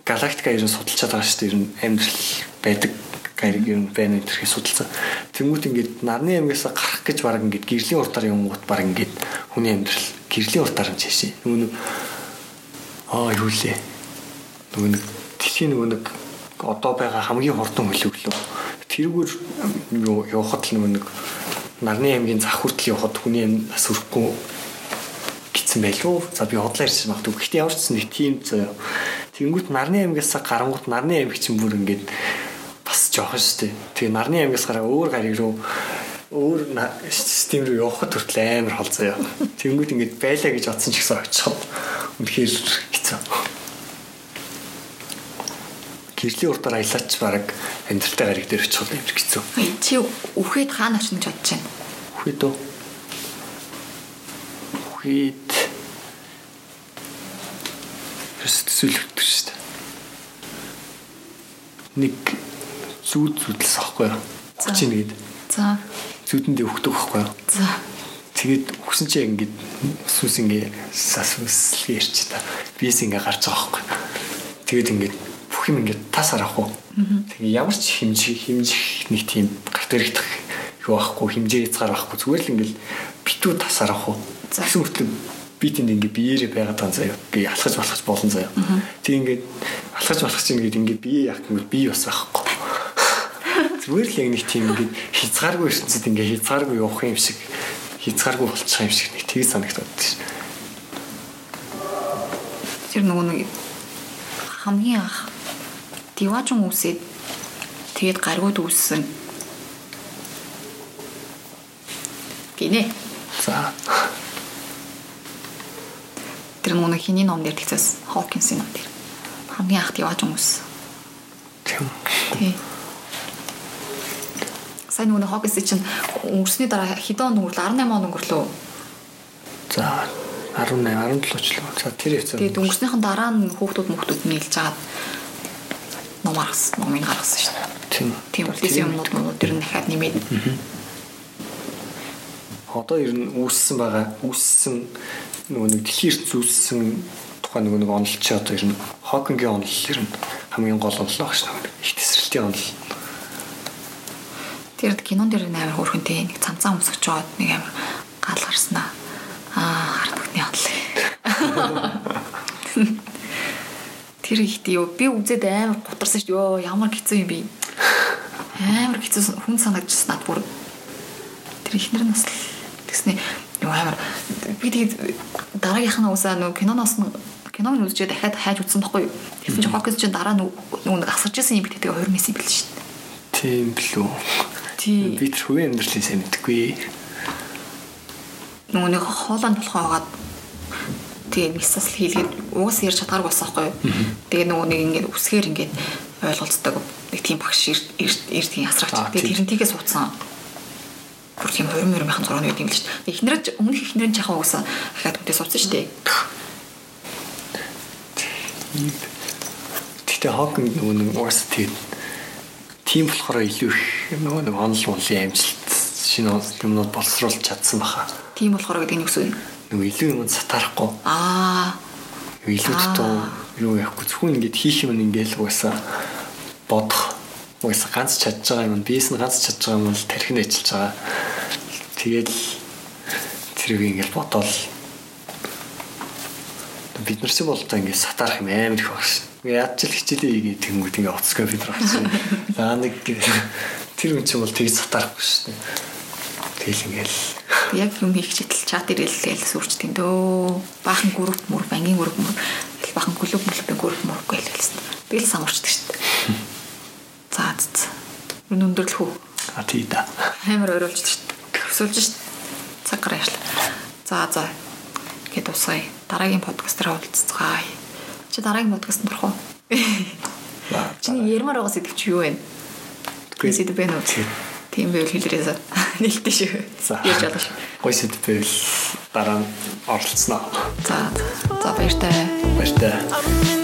галактика ер нь судалчаад байгаа шүү дээ. Ер нь амьдрал байдаг гариг ер нь байна гэдэрхий судалсан. Тэнгүүт ингээд нарны аймгаас гарах гэж баг ингээд гэрлийн уртаар юмгууд баг ингээд хүний амьдрал гэрлийн уртаар нь чишээ. Нөгөө нэг аа юу лээ. Нөгөө нэг дэлхийн нөгөө нэг одоо байгаа хамгийн хурдан хөлөглөө. Тэрүүгээр юу явахад л нөгөө нэг нарны аймгийн зах хүртэл явахад хүний нас өрөхгүй гитсэн байлгүй. За би хотлоо ирсэн магадгүй. Гэхдээ ямар ч нэг тийм зөө. Тэнгүүт нарны аймгаас гарангуут нарны аймаг чинь бүр ингээд бас жоохон шүү дээ. Тэгээ нарны аймгаас гараа өөр гариг руу өөр систем рүү явахад хүртэл амар хол заяа. Тэнгүүт ингээд байлаа гэж бодсон ч гэсэн очиход үнэхээр хэцүү. Гэрлийн урдаар аялаач баг амьдралтай гариг дээр очиход амар хэцүү. Чи үхээд хаана очно гэж бодож байна? Үхээд үү? Үхээд төсөлөвдөг шүү дээ. Нэг зүүд зүудэлс ахгүй юу? Хүч нэгэд. За. Зүүдэндээ өгдөг байхгүй юу? За. Тэгээд өгсөн чинь ингээд сүс ингээ сасвс ярьч та. Бис ингээ гарч байгаа байхгүй. Тэгээд ингээд бүх юм ингээ тас арахгүй. Тэгээ ямар ч хэмжих хэмжих нэг тийм гарт ирэх юу байхгүй хэмжээ хязгаар байхгүй зүгээр л ингээл битүү тас арахгүй. Тэгсэн мэтлэг би тэнд ингээ биеэрээ байгаад байгаа заяа. Би алхаж балхаж болон заяа. Тэг ингээд алхаж балхаж ингээд ингээ бие яах гэвэл би бас байхгүй. Зүгээр л яг нэг тийм ингээ хязгааргүй ертөнцид ингээ хязгааргүй явах юм шиг хязгааргүй болчих юм шиг нэг тгий санагдаад тийм. Тэр нөгөө нэг хамгийн анх диважун үсээд тэгээд гаргууд үссэн. Гинэ. За. Тэр нөгөө хиний ном дээр тэгсээс Хокинсийн ном дээр хамгийн анх диважун үссэн. Тийм. Тий. Сайн нөгөө Хокинс чинь өнгөрсний дараа хэдэн он өнгөрлөө 18 он өнгөрлөө. За 18 17 ч л. За тэр хэвцээ. Тэгээд өнгөрснийхэн дараа нь хүүхдүүд мөхтүүд нийлж агаад ном гаргасан, номыг гаргасан шүү дээ. Тийм. Тийм үлдээсэн юмнууд мөн тэр нь дахиад нэмээд Одоо ер нь үүссэн байгаа үүссэн нөгөө нэг дэлхийн ертөнц үүссэн тухай нөгөө нэг онол чи одоо ер нь Хокингийн онол ер нь хамгийн гол онол баг шүү дээ. Их тесрэлтийн онол. тэр кинон дээр нэг амар хөөрхөнтэй нэг цамцаа өмсөж жоод нэг амар гал гарснаа. Аа хардагтны онол. Тэр ихтэй юу би үзээд амар гутарсан шүү. Йоо ямар хэцүү юм бэ? Амар хэцүү хүн санагдчихсан над бүр. Тэр ихнэр нас л тэгснэ юу амар би тэгээд дараагийнх нь усаа нөгөө киноноос нь киног нь үзчихээ дахиад хайж үзсэн байхгүй юу? Тэгсэн чинь Хокинс чинь дараа нөгөө нэг асарч исэн юм би тэгээд хоёр месси бил шүү дээ. Тийм билүү. Тий. Би тэр хувийн амьдралын сайн мэдгүй. нөгөө нэг хоолойнд болохоо хагаад тэгээ мисас л хийлгээд уус ярьж чадгааргүй болсон байхгүй юу. Тэгээ нөгөө нэг ингээд үсгээр ингээд ойлголцдог нэг тийм багш эрдгийн асрагч. Аа, Тэгээ тийм. тэрнтийгээ суудсан. Бүр тийм 20 20-ийн зураг нэг юм л шүү дээ. Эхнэр ч өмнөх эхнэр нь жахаа уусаа дахиад үнтэй суудсан шүү дээ. Гэтэ Хокинг нөгөө нэг уус тэгээд тийм болохоор илүү их нөгөө нэг онол муулын амжилт шинэ юмнууд боловсруулж чадсан баха. Тийм болохоор гэдэг нь юу гэсэн юм? Нөгөө илүү юм сатарахгүй. Аа, илүү дутуу юу яахгүй зөвхөн ингэж хийх юм ингээл угаасаа бодох угаасаа ганц чадж байгаа юм биес нь ганц чадж байгаа юм бол тархин ажиллаж байгаа. Тэгэл тэрийг ингээл бодоол бид нар чи болтой ингээд сатаарах юм амар их багш. Яд ч л хичээлээ хийгээ тэнгүүд ингээ оцгоо бид нар очсон. За нэг тэр хүн чинь бол тэгж сатаарахгүй шүү дээ. Тэгэл ингээл яг юм хийх читэл чат ирэлгээл сүрч тийм дөө. Баахан групп мөр, бангийн групп мөр, баахан клуб мөлбийн групп мөр гэлсэн. Тэгэл самурчдаг шүү дээ. За за. Өнөөдөр л хүү. А тий да. Амар оройлж шүү дээ. Өсөлж шүү дээ. Цаг гараа яшлаа. За за. Гэт усгая. Дараагийн подкастаар уулзцгаая. Чи дараагийн подкаст нурах уу? Чиний ярмаар байгаа сэдв чи юу вэ? Гүн сэдв бэ нүү? Тийм байвал хэлрээсэ. Нээлттэй шүү. За. Ярьж болно шүү. Гой сэдв байвал дараа нь оролцсноо. За за баяртай. Баяртай.